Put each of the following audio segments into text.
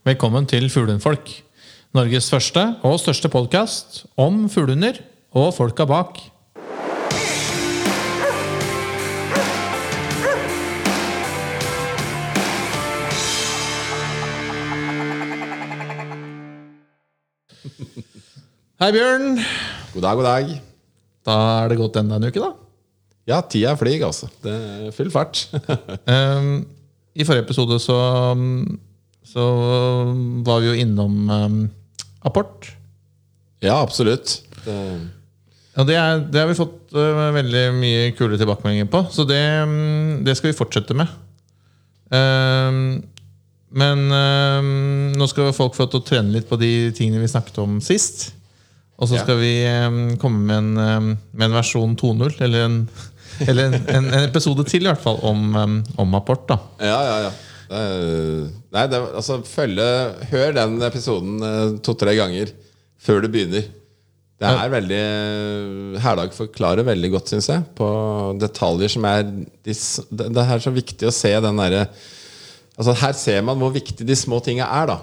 Velkommen til Fuglehundfolk. Norges første og største podkast om fuglehunder og folka bak. Hei, Bjørn. God dag, god dag. Da er det gått enda en uke, da. Ja, tida flyr, altså. Det er full fart. um, I forrige episode så, så var vi jo innom um, apport. ja, absolutt. Det, Ja, det, er, det har vi fått uh, veldig mye kule tilbakemeldinger på, så det, um, det skal vi fortsette med. Um, men nå skal folk få til å trene litt på de tingene vi snakket om sist. Og så Ja. skal vi øhm, komme med en, med en versjon 2.0, eller, en, eller en, en, episode til i hvert fall, om, om apport. da. ja, ja, ja. Er- nei, det, altså, følge Hør den episoden eh, to-tre ganger før du begynner. Det er veldig Herdag forklarer veldig godt, syns jeg, på detaljer som er de, det, er så viktig å se den derre Altså, her ser man hvor viktig de små tinga er, da.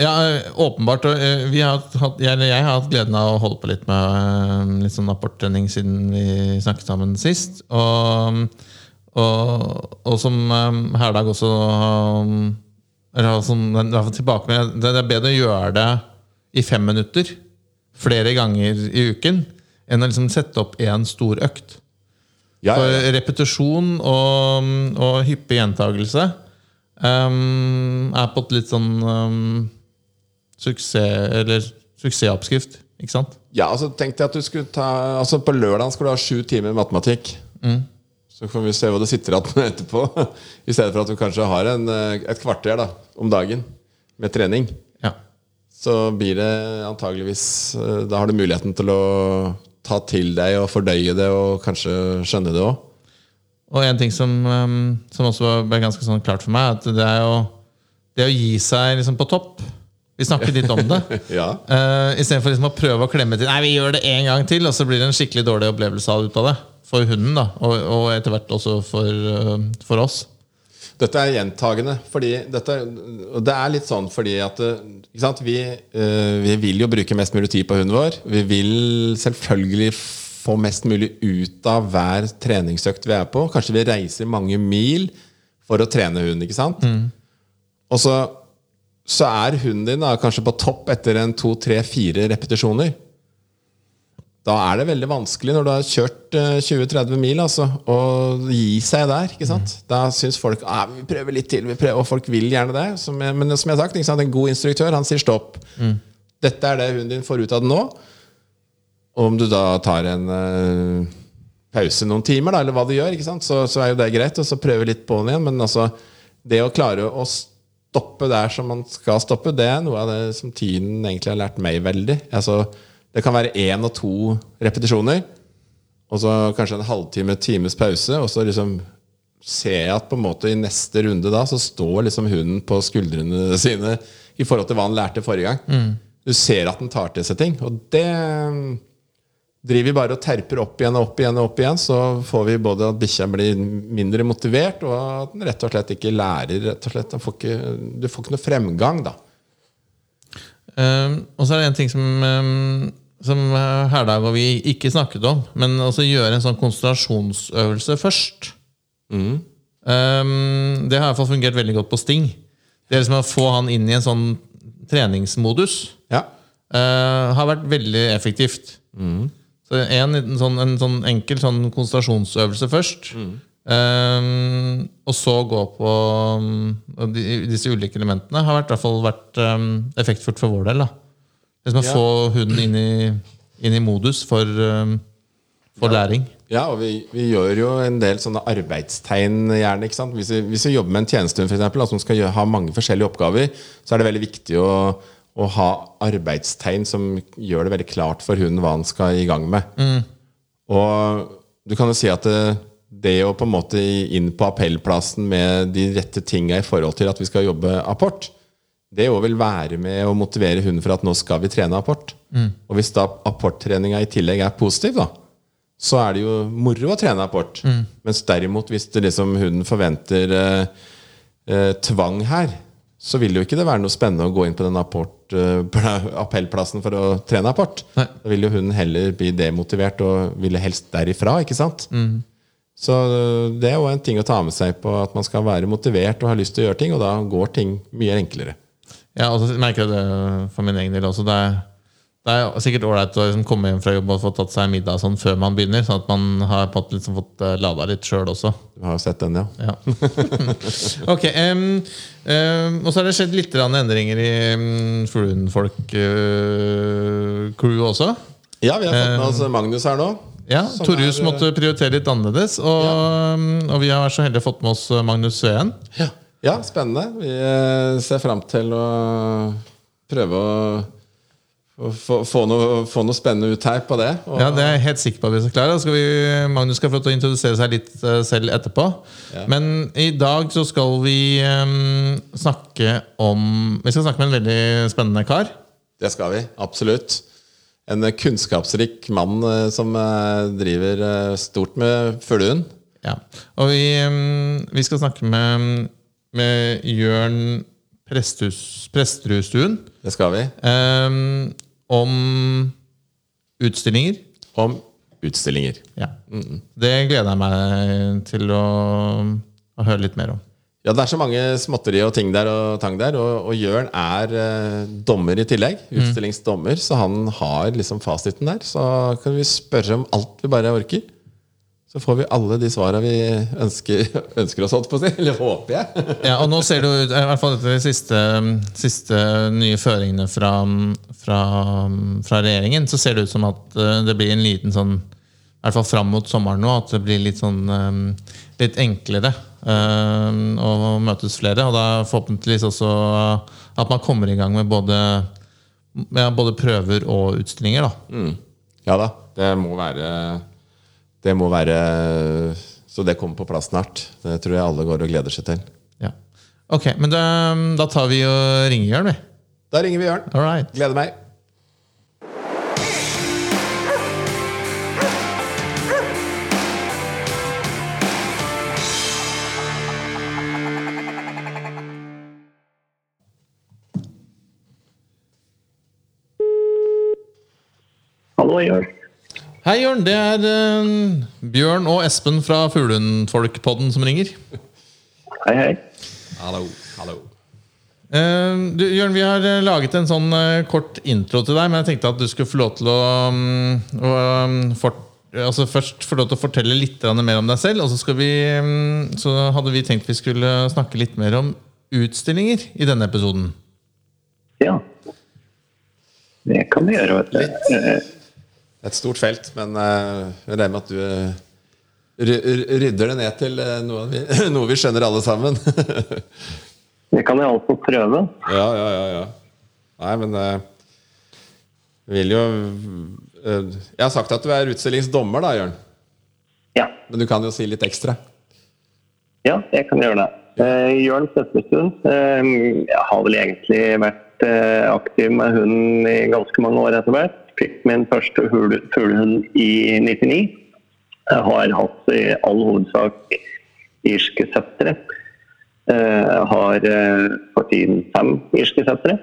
Ja, åpenbart. Vi har hatt, jeg, jeg har hatt gleden av å holde på litt med litt sånn apporttrening siden vi snakket sammen sist. Og, og, og som um, Herdag også um, eller sånn, den- tilbake med, det er bedre å gjøre det i fem minutter flere ganger i uken enn å liksom sette opp én stor økt. Ja, For ja, For repetisjon og, og hyppig gjentagelse um, er på et litt sånn um, suksess... Eller suksessoppskrift, ikke sant? Ja, altså tenkte jeg at du skulle ta Altså På lørdag skal du ha sju timer matematikk. Så kan vi se hva du sitter igjen med etterpå. I stedet for at du kanskje har en, eh, et kvarter da, om dagen med trening. Ja. Så blir det antageligvis eh, Da har du muligheten til å ta til deg og fordøye det og kanskje skjønne det òg. Og en ting som, um, som også ble ganske sånn klart for meg, at det er jo det å gi seg liksom på topp. Vi snakket litt om det. Ja. Uh, Istedenfor liksom å prøve å klemme til Nei, vi gjør det en gang til, og så blir det en skikkelig dårlig opplevelse av det. For hunden, da. Og, og etter hvert også for, uh, for oss. Dette er gjentagende. Fordi dette, det er litt sånn fordi at eh, ikke sant? Vi, eh, vi vil jo bruke mest mulig tid på hunden vår. Vi vil selvfølgelig få mest mulig ut av hver treningsøkt vi er på. Kanskje vi reiser mange mil for å trene hunden. ikke sant? Og så, så er hunden din da, kanskje på topp etter en to, tre, fire repetisjoner. Da er det veldig vanskelig når du har kjørt eh, 20-30 mil, altså, å gi seg der. ikke sant? Da syns folk at vi prøver litt til, vi prøver, og folk vil gjerne det. Som jeg, men som jeg har sagt, en god instruktør han sier stopp. Dette er det hunden din får ut av det nå. Og om du da tar en uh, pause noen timer, da, eller hva du gjør, ikke sant? Så, så er jo det greit, og så prøve litt på den igjen. Men altså, det å klare å stoppe der som man skal stoppe, det er noe av det som tiden egentlig har lært meg veldig. Altså, det kan være én og to repetisjoner, og så kanskje en halvtime, times pause, og så liksom ser jeg at på en måte i neste runde da så står liksom hunden på skuldrene sine i forhold til hva han lærte forrige gang. Du ser at den tar til seg ting, og det Driver vi bare og terper opp igjen og opp igjen, og opp igjen så får vi både at bikkja blir mindre motivert, og at den rett og slett ikke lærer. rett og slett. Får ikke, du får ikke noe fremgang, da. Um, og så er det en ting som, um, som uh, Herdag og vi ikke snakket om, men også gjøre en sånn konsentrasjonsøvelse først. Um, det har i hvert fall fungert veldig godt på Sting. Det er liksom å få han inn i en sånn treningsmodus. Ja. uh, har vært veldig effektivt. Så en, en, sånn, en sånn enkel sånn konsentrasjonsøvelse først. Um, og så gå på um, de, disse ulike elementene har i hvert fall vært um, effektfullt for vår del. da Liksom å Ja. få hunden inn i, inn i modus for, um, for læring. Ja, og vi, vi gjør jo en del sånne arbeidstegn gjerne. ikke sant? Hvis vi, hvis vi jobber med en tjenestehund for eksempel, da, som skal gjøre, ha mange forskjellige oppgaver, så er det veldig viktig å, å ha arbeidstegn som gjør det veldig klart for hunden hva han skal i gang med. Og du kan jo si at det, det å på en måte inn på appellplassen med de rette tinga i forhold til at vi skal jobbe apport, det òg vil være med å motivere hunden for at nå skal vi trene apport. Og hvis da apporttreninga i tillegg er positiv, da, så er det jo moro å trene apport. Mens derimot, hvis det liksom hunden forventer eh, eh, tvang her, så vil jo ikke det være noe spennende å gå inn på den apport, eh, appellplassen for å trene apport. Nei. Da vil jo hunden heller bli demotivert og ville helst derifra. ikke sant? Så eh, det er jo en ting å ta med seg på at man skal være motivert og ha lyst til å gjøre ting, og da går ting mye enklere. Ja, og så merker jeg det for min egen del også. Det er, det er sikkert ålreit å liksom komme hjem fra jobb og få tatt seg en middag sånn før man begynner, sånn at man har liksom fått eh, lada litt sjøl også. Du har jo sett den, ja. Ja. ok. um, um, og så har det skjedd litt endringer i um, Fluenfolk-crew også. Ja, vi har fått med oss Magnus her nå. Ja, Torjus eh, måtte prioritere litt annerledes, og, ja. og vi har vært så heldige å fått med oss uh, Magnus Sveen. Ja, ja spennende. Vi eh, ser fram til å prøve å, få, få, noe, få noe spennende ut her på det. Og, Ja, Det er jeg helt sikker på at vi skal klare. Skal vi, Magnus skal få lov til å introdusere seg litt uh, selv etterpå. Ja. Men i dag så skal vi um, snakke om Vi skal snakke med en veldig spennende kar. Det skal vi. Absolutt. En eh, kunnskapsrik mann eh, som eh, driver eh, stort med fuglehund. Ja. Og vi, vi skal snakke med, med Jørn Presterudstuen Det skal vi. um, om utstillinger. Om utstillinger. Ja. Det gleder jeg meg til å, å høre litt mer om. Ja, det er så mange småtteri og ting der og tang der. Og, og Jørn er eh, dommer i tillegg. Utstillingsdommer. Så han har liksom fasiten der. Så kan vi spørre om alt vi bare orker. Så får vi alle de svara vi ønsker, ønsker oss, holdt på å si. Eller håper jeg. Ja, og nå ser det ut, i hvert fall etter de siste, siste nye føringene fra, fra, fra regjeringen, så ser det ut som at eh, det blir en liten sånn I hvert fall fram mot sommeren nå, at det blir litt sånn litt enklere å møtes flere. Og da forhåpentligvis også at man kommer i gang med både, ja, både prøver og utstillinger. da. Ja da. Det må være Det må være Så det kommer på plass snart. Det tror jeg alle går og gleder seg til. Ja. Ok, men da, da tar vi og ringer Jørn, vi. Da ringer vi Jørn. Right. Gleder meg. Hallo, Jørn. Hei, Jørn. Det er uh, Bjørn og Espen fra Fuglehundfolk-podden som ringer. Hei, hei. Hallo. Hallo. Uh, du, Jørn, vi har eh, laget en sånn uh, kort intro til deg, men jeg tenkte at du skulle få lov til å, um, fort, altså Først få lov til å fortelle litt mer om deg selv, og så, skal vi, mm, så hadde vi tenkt vi skulle snakke litt mer om utstillinger i denne episoden. Ja. Det kan vi gjøre, vet du. Eh, Et stort felt, men uh, jeg regner med at du eh, ry- ry- rydder det ned til eh, noe, vi, noe vi skjønner alle sammen. Det kan jeg altså prøve. ja, ja, ja, ja. Nei, men uh, vil jo uh, Jeg har sagt at du er utstillingsdommer, da, Jørn. Ja, Men du kan jo si litt ekstra. ja jeg kan gjøre det. Uh, Jørn Søtterstuen Uh, jeg har vel egentlig vært eh, aktiv med hunden i ganske mange år etter hvert. Fikk min første fuglehund i 99. Jeg har hatt i all hovedsak irske settere. Eh, Jeg har eh, for tiden fem irske settere.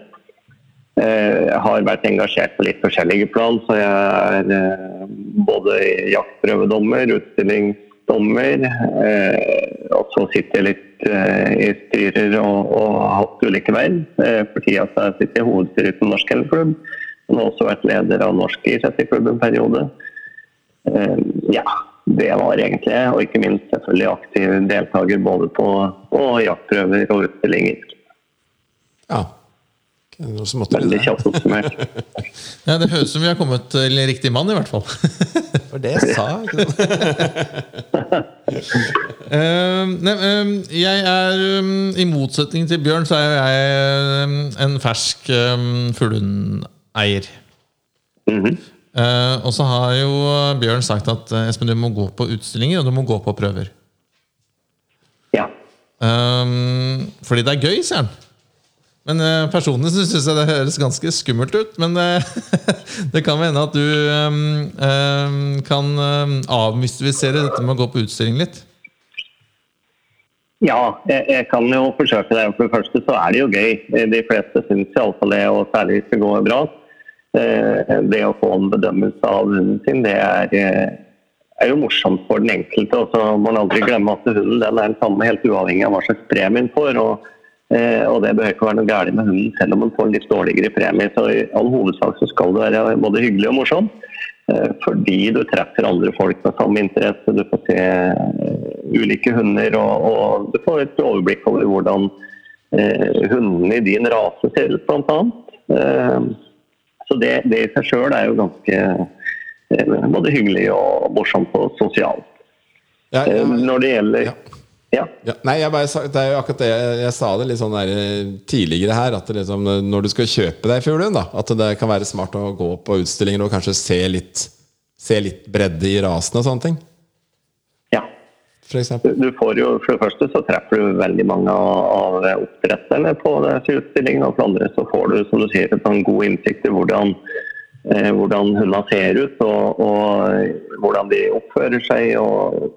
Eh, Jeg har vært engasjert på litt forskjellige plan, så jeg er eh, både jaktprøvedommer, utstillingsdommer, eh, og så sitter jeg litt eh, i styrer og, og har hatt ulike verv. Eh, For tida sitter i hovedstyret til Norsk Kennelklubb, men har også vært leder av Norsk Irseterklubb en periode. Eh, Ja, det var egentlig, og ikke minst selvfølgelig aktiv deltaker både på, på jaktprøver og utstillinger. Ja. Veldig det. kjapt oppsummert. Ja, Det høres ut som vi har kommet til riktig mann, i hvert fall. Det sa det jeg sa. Ikke uh, Eh, nei, eh, jeg er um, I motsetning til Bjørn, så er jeg um, en fersk um, fuglehundeier. -hmm. Eh, og så har jo Bjørn sagt at eh, Espen, du må gå på utstillinger og du må gå på prøver. Ja. Um, fordi det er gøy, sier han. Men eh, personlig syns jeg det høres ganske skummelt ut. Men eh, det kan hende at du um, um, kan avmystifisere dette med å gå på utstilling litt. Ja, jeg, jeg, kan jo forsøke det. For det første så er det jo gøy. De fleste syns iallfall det, og særlig hvis det går bra. Eh, det å få en bedømmelse av hunden sin, det er, eh, er jo morsomt for den enkelte. Og så må man aldri glemme at hunden den er den samme helt uavhengig av hva slags premie den får. Og, eh, og, det behøver ikke være noe galt med hunden selv om den får en litt dårligere premie. Så i all hovedsak så skal det være både hyggelig og morsomt. Fordi du treffer andre folk med samme interesse. Du får se ulike hunder, og, og du får et overblikk over hvordan hundene i din rase ser ut, bl.a. Så det, det i seg sjøl er jo ganske eh, både hyggelig og morsomt og sosialt. Ja, ja, eh, Når det gjelder ja. Ja. ja. Nei, bare, det er jo akkurat det jeg, jeg sa det litt sånn der, eh, tidligere her. At liksom, når du skal kjøpe deg fuglehund, at det kan være smart å gå på utstillinger og kanskje se litt, se litt bredde i rasen og sånne ting Du får jo, for det første så treffer du veldig mange av oppdretterne på utstillingen. Og for det andre så får du som du sier, en god innsikt i hvordan, eh, hvordan hundene ser ut og, og, hvordan de oppfører seg. og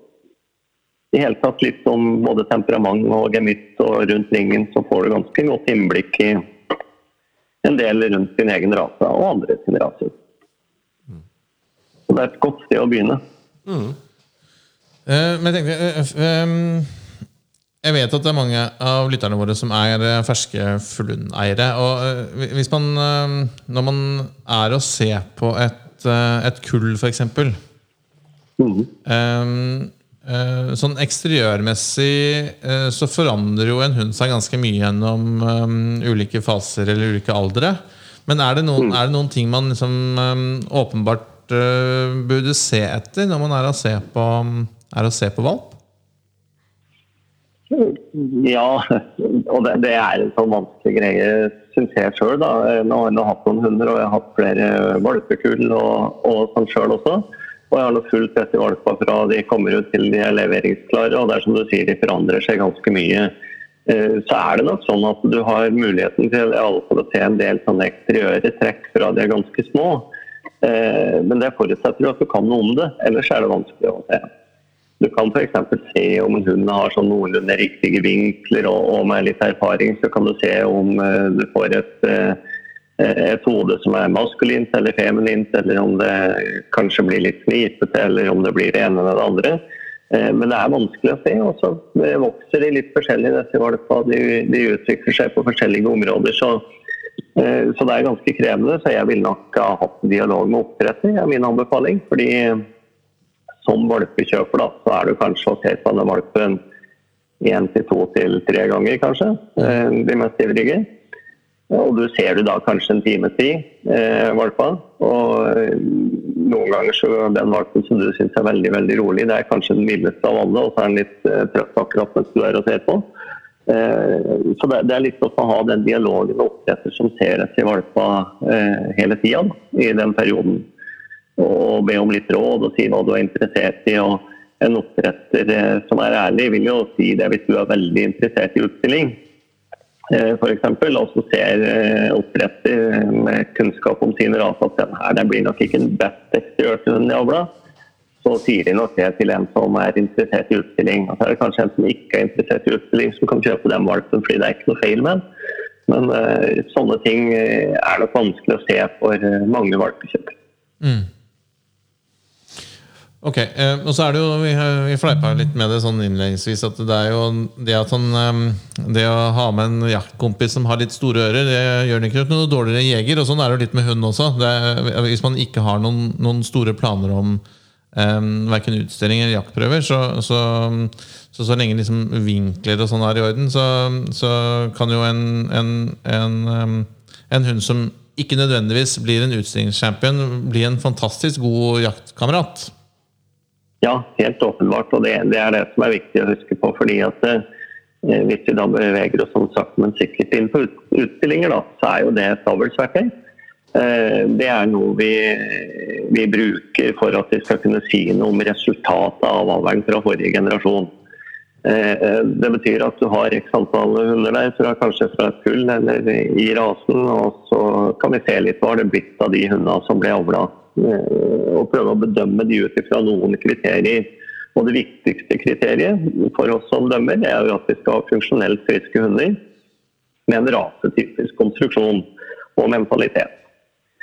i hele tatt litt om både temperament og gemytt, og rundt ringen så får du ganske godt innblikk i en del rundt din egen rase og andre sin rase. Mm. Så det er et godt sted å begynne. Mm. Uh, men jeg tenkte uh, Jeg vet at det er mange av lytterne våre som er ferske fuglehundeiere. Og hvis man, når man er og ser på et, et kull, f.eks. Mm. Um, sånn eksteriørmessig så forandrer jo en hund seg ganske mye gjennom ulike faser eller ulike aldre. Men er det noen, mm. er det noen ting man liksom, åpenbart burde se etter når man er og ser på er å se på valp? Ja, og det, det er en sånn vanskelig greie, syns jeg sjøl. Nå har jeg hatt noen hunder, og jeg har hatt flere valpekull og, og sånn sjøl også. Og jeg har nå fulgt i valpa fra de kommer ut til de er leveringsklare. Og det er som du sier, de forandrer seg ganske mye. Eh, så er det nok sånn at du har muligheten til i alle fall å se en del sånne eksteriøre trekk fra de er ganske små. Eh, men det forutsetter jo at du kan noe om det, ellers er det vanskelig å se. Du kan f.eks. se om en hund har sånn noenlunde riktige vinkler, og, og, med litt erfaring så kan du se om uh, du får et, uh, et hode som er maskulint eller feminint, eller om det kanskje blir litt knipete, eller om det blir det ene eller det andre. Uh, men det er vanskelig å se. og så vokser de litt forskjellig. De, de utvikler seg på forskjellige områder. så så det er ganske krevende, så jeg ville nok ha hatt dialog med oppdretter, er min anbefaling. fordi som valpekjøper, da, så er du kanskje å se på denne valpen én til to til tre ganger, kanskje. Eh, de mest ivrige. Og du ser du da kanskje en times tid, eh, valpa. Og eh, noen ganger så den valpen som du syns er veldig veldig rolig, det er kanskje den villeste av alle, og så er den litt eh, trøtt akkurat mens du er og ser på. Eh, så det, det, er litt å ha den dialogen med oppdretter som ser etter valpa eh, hele tida i den perioden og be om litt råd og si hva du er interessert i. og En oppdretter eh, som er ærlig, vil jo si det hvis du er veldig interessert i utstilling. Eh, F.eks. og så ser eh, oppdretter med kunnskap om sin rase at den her den blir nok ikke den best eksteriørte til i avla. Så sier de nok det til en som er interessert i utstilling. Og så er det kanskje en som ikke er interessert i utstilling, som kan kjøpe den valpen fordi det er ikke noe feil med den. Men uh, sånne ting er nok vanskelig å se for mange valpekjøpere. Mm. Ok, eh, og så er det jo Vi, vi fleipa litt med det sånn innledningsvis at det er jo det at han eh, Det å ha med en jaktkompis som har litt store ører, det gjør det ikke noe dårligere jeger. Og sånn er det jo litt med hund også. Er, hvis man ikke har noen, noen store planer om eh, verken utstilling eller jaktprøver, så, så, så, så lenge liksom vinkler og sånn er i orden, så, så kan jo en, en, en, um, en hund som ikke nødvendigvis blir en utstillingschampion, bli en fantastisk god jaktkamerat. Ja, helt åpenbart. Og det, det, er det som er viktig å huske på. fordi at eh, Hvis vi da beveger oss som sagt, men sikkert inn på utstillinger, da, så er jo det et avlsverktøy. Eh, det er noe vi, vi, bruker for at vi skal kunne si noe om resultatet av avlen fra forrige generasjon. Eh, eh, det betyr at du har x antall hunder der, fra, kanskje fra et kull eller i rasen. Og så kan vi se litt hva det er blitt av de hundene som ble avla Eh, og prøve å bedømme de ut fra noen kriterier. Og det viktigste kriteriet for oss som dømmer, er jo at vi skal ha funksjonelt friske hunder med en rasetypisk konstruksjon og mentalitet.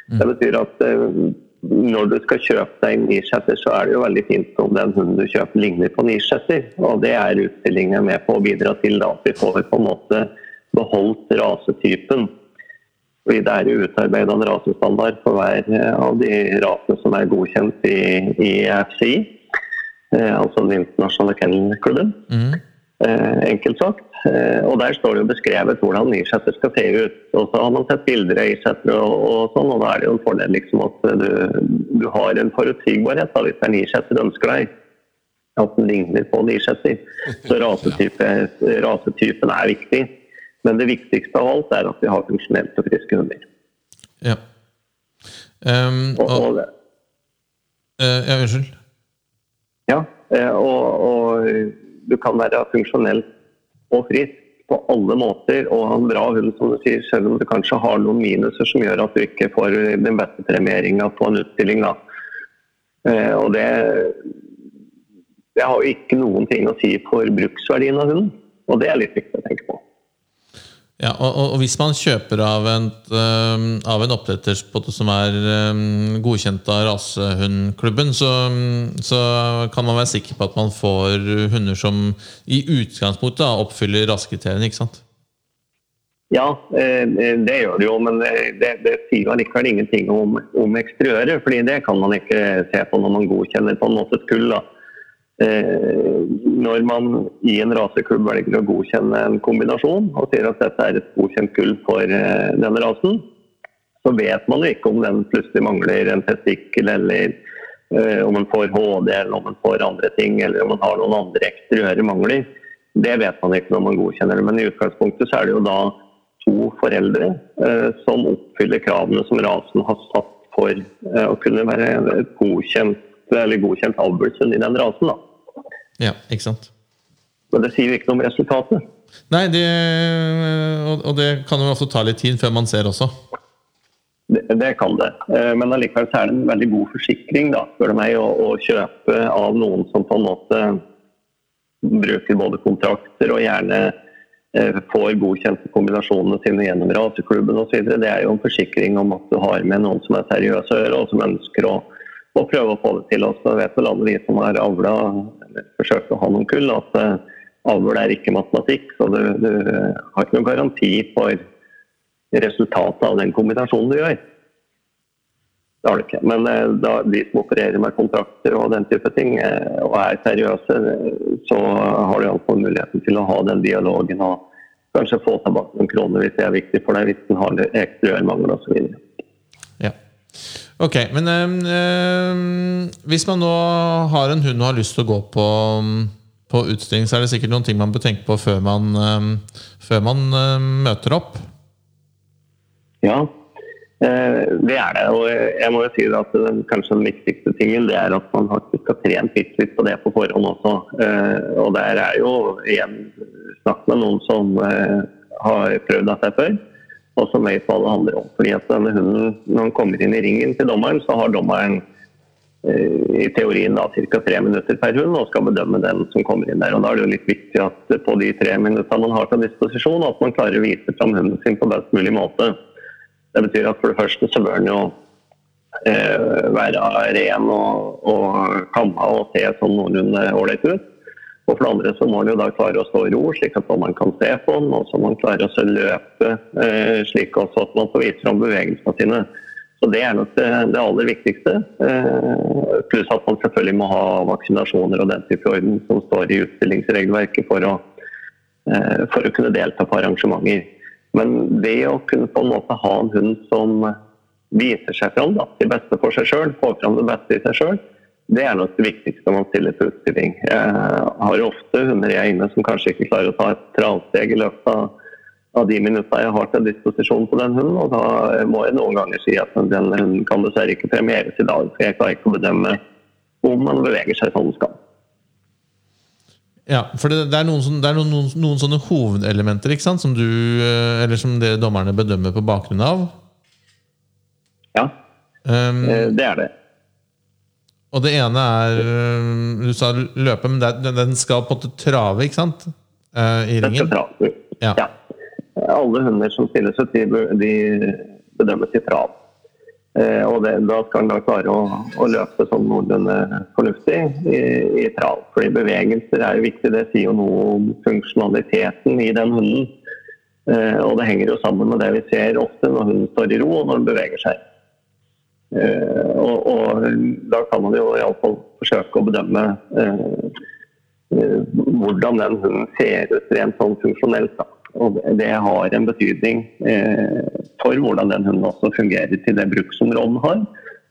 Det betyr at eh, når du skal kjøpe deg en nisjetter, så er det jo veldig fint om den hunden du kjøper ligner på nisjetter. Og det er utstillingen med på å bidra til at vi får på en måte beholdt rasetypen. Fordi det er jo utarbeida en rasestandard for hver eh, av de rasene som er godkjent i, i FCI, eh, altså den internasjonale kennelklubben. Mm. Eh, enkelt sagt. Eh, og Der står det jo beskrevet hvordan Nirsetter skal se ut. Og så har man sett bilder av Nirsetter og, og, sånn, og da er det jo en fordel liksom at du, du har en forutsigbarhet da, hvis det er Nirsetter du ønsker deg. At den ligner på Nirsetter. Så rasetype, rasetypen er viktig. Men det viktigste av alt er at vi har funksjonelt og friske hunder. Ja. Um, Og, og, og, eh, ja, unnskyld. ja, eh, og, og du kan være funksjonell og frisk på alle måter og ha en bra hund, som du sier, selv om du kanskje har noen minuser som gjør at du ikke får den beste premieringa på en utstilling. Da. Eh, Og det, det har jo ikke noen ting å si for bruksverdien av hunden, og det er litt viktig å tenke på. Ja, og, og, hvis man kjøper av en, av en oppdretter som er godkjent av rasehundklubben, så, så kan man være sikker på at man får hunder som i utgangspunktet oppfyller rasekriteriene, ikke sant? Ja, eh, det gjør det jo, men det, det, det sier allikevel ingenting om, om eksteriøret. fordi det kan man ikke se på når man godkjenner på en måte et kull. da. Eh, Når man i en raseklubb velger å godkjenne en kombinasjon og sier at dette er et godkjent kull for eh, denne rasen, så vet man jo ikke om den plutselig mangler en testikkel, eller eh, om den får HD, eller om den får andre ting, eller om den har noen andre eksteriøre mangler. Det vet man ikke når man godkjenner det, men i utgangspunktet så er det jo da to foreldre eh, som oppfyller kravene som rasen har satt for eh, å kunne være godkjent, godkjent avlshund i den rasen. da. Ja, ikke sant? Men det sier jo ikke noe om resultatet. Nei, det, og, og det kan jo ofte ta litt tid før man ser også. Det, det kan det. Eh, Men allikevel så er det en veldig god forsikring da, spør du meg, å, å kjøpe av noen som på en måte bruker både kontrakter og gjerne eh, får godkjente kombinasjonene sine gjennom raseklubben osv. Det er jo en forsikring om at du har med noen som er seriøse og som ønsker å, å prøve å få det til. Og så vet vel alle de som har avla, eller forsøkt å ha noen kull, at eh, avl er ikke matematikk. Så du, du har ikke noen garanti for resultatet av den kombinasjonen du gjør. Det har du ikke. Men eh, da, de som opererer med kontrakter og den type ting, eh, og er seriøse, eh, så har du iallfall muligheten til å ha den dialogen og kanskje få tilbake noen kroner hvis det er viktig for deg, hvis den har eksteriørmangel osv. Ja. Ok, men øhm, hvis man nå har en hund og har lyst til å gå på, på utstilling, så er det sikkert noen ting man bør tenke på før man, øh, før man øh, møter opp. Ja, eh, det er det. Og jeg må jo si at kanskje den viktigste tingen det er at man faktisk har trent litt, litt på det på forhånd også. Eh, Og der er jo igjen snakk med noen som eh, har prøvd seg før, og som det handler om. Fordi at denne hunden, når den kommer inn i ringen til dommeren, så har dommeren eh, i teorien da ca. tre minutter per hund og skal bedømme den som kommer inn der. Og Da er det jo litt viktig at på de tre minuttene man har til disposisjon, at man klarer å vise fram hunden sin på best mulig måte. Det betyr at for det første så bør den jo eh, være ren og, og kamma og se sånn noenlunde ålreit ut. Og for det andre så må han jo da klare å stå i ro, slik at man kan se på den, og så må man klare å løpe eh, slik også at man får vise fram bevegelsene sine. Så Det er nok det, det aller viktigste. Eh, pluss at man selvfølgelig må ha vaksinasjoner og den type orden som står i utstillingsregelverket for å, eh, for å kunne delta på arrangementer. Men det å kunne på en måte ha en hund som viser seg fram da, til beste for seg sjøl, får fram det beste i seg sjøl, det er nok det viktigste man stiller til utstilling. Jeg har ofte hunder jeg er inne som kanskje ikke klarer å ta et travsteg i løpet av, de minuttene jeg har til disposisjon på den hunden, og da må jeg noen ganger si at den hunden kan dessverre ikke premieres i dag, for jeg klarer ikke å bedømme om man beveger seg som den skal. Ja, for det, det er, noen, sånne- det er noen, noen, sånne hovedelementer ikke sant, som du, øh, eller som det dommerne bedømmer på bakgrunn av. Ja, Um, eh, det er det. Og det ene er øh, Du sa løpe, men er, den skal på en måte trave, ikke sant? Eh, I Den skal trave. Ja. Ja. Alle hunder som stilles ut, de, de bedømmes i trav. Eh, og det, da skal den da klare å, å løpe sånn noenlunde fornuftig i, i trav. Fordi bevegelser er jo viktig. Det sier jo noe om funksjonaliteten i den hunden. Eh, og det henger jo sammen med det vi ser ofte når hunden står i ro og når den beveger seg. Eh, og, og da kan man jo iallfall forsøke å bedømme eh, eh, hvordan den hunden ser ut rent sånn funksjonelt. Da. Og det, har en betydning for hvordan den hunden også fungerer til det bruksområdet den har.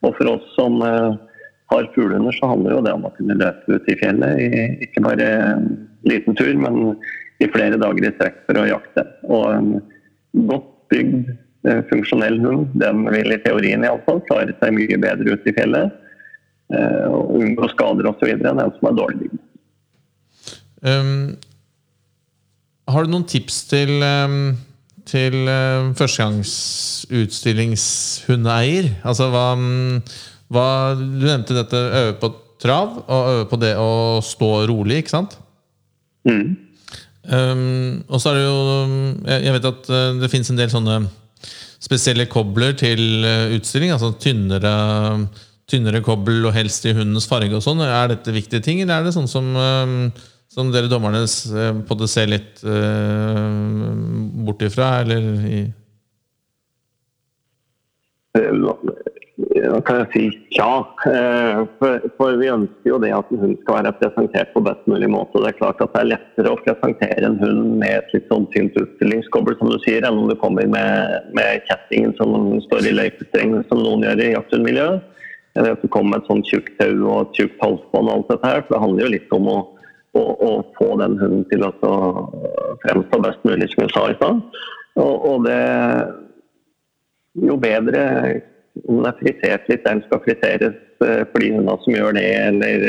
Og for oss som har fuglehunder, så handler jo det om å kunne løpe ut i fjellet. Ikke bare en liten tur, men i flere dager i strekk for å jakte. Og en godt bygd, funksjonell hund, den vil i teorien i alle fall klare seg mye bedre ute i fjellet. Eh, og unngå skader osv. enn den som er dårlig bygd. Um, har du noen tips til, um, til um, førstegangsutstilingshundeeier? Altså hva, um, hva Du nevnte dette øve på trav og øve på det å stå rolig, ikke sant? Mm. Um, og så er det jo um, Jeg vet at det fins en del sånne spesielle kobler til uh, utstilling. Altså tynnere, tynnere kobbel og helst i hundens farge og sånn. Er dette viktige ting, eller er det sånn som, um, som dere dommerne uh, på det ser litt uh, bort ifra, eller i Da kan jeg si ja. Eh, For, for vi ønsker jo det at en hund skal være presentert på best mulig måte. Det er klart at det er lettere å presentere en hund med et litt sånn tynt utstillingskobbel, som du sier, enn om du kommer med, med kjettingen som står i løypestreng, som noen gjør i jakthundmiljøet. Eller at du kommer med et sånt tjukt tau og et tjukt halsbånd og alt dette her. For det handler jo litt om å, å, få den hunden til å fremstå best mulig, som jeg sa i stad. Og, og det jo bedre om det er frisert litt, den skal friseres eh, for de hundene som gjør det, eller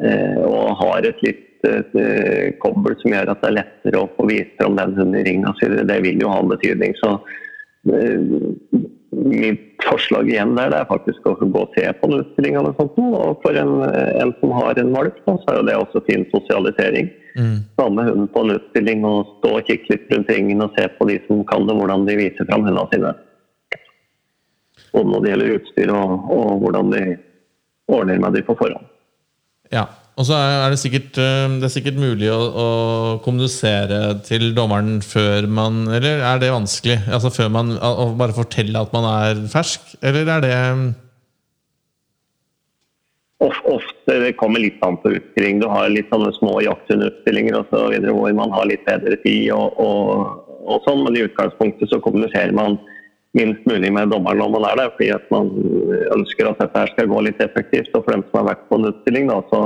eh, og har et litt eh, kobbel som gjør at det er lettere å få vist fram den hunden i ringa si. Det vil jo ha en betydning. Så mitt forslag igjen der det er faktisk å gå og se på en utstilling eller sånt. Og for en, en som har en valp, så er jo det også fin sosialisering. Ta med hunden på en utstilling og stå og kikke litt rundt ringen og se på de som kan det, hvordan de viser fram hundene sine både når det gjelder utstyr og, og hvordan de ordner med de på forhånd. Ja. Og så er det sikkert, uh, det er sikkert mulig å, å kommunisere til dommeren før man Eller er det vanskelig? Altså før man å bare fortelle at man er fersk, eller er det ofte det kommer litt an på utstilling. Du har litt sånne små jakthundutstillinger og så videre, hvor man har litt bedre tid og, og, og sånn, men i utgangspunktet så kommuniserer man minst mulig med dommeren når man er der, fordi at man ønsker at dette her skal gå litt effektivt. Og for dem som har vært på en utstilling, da, så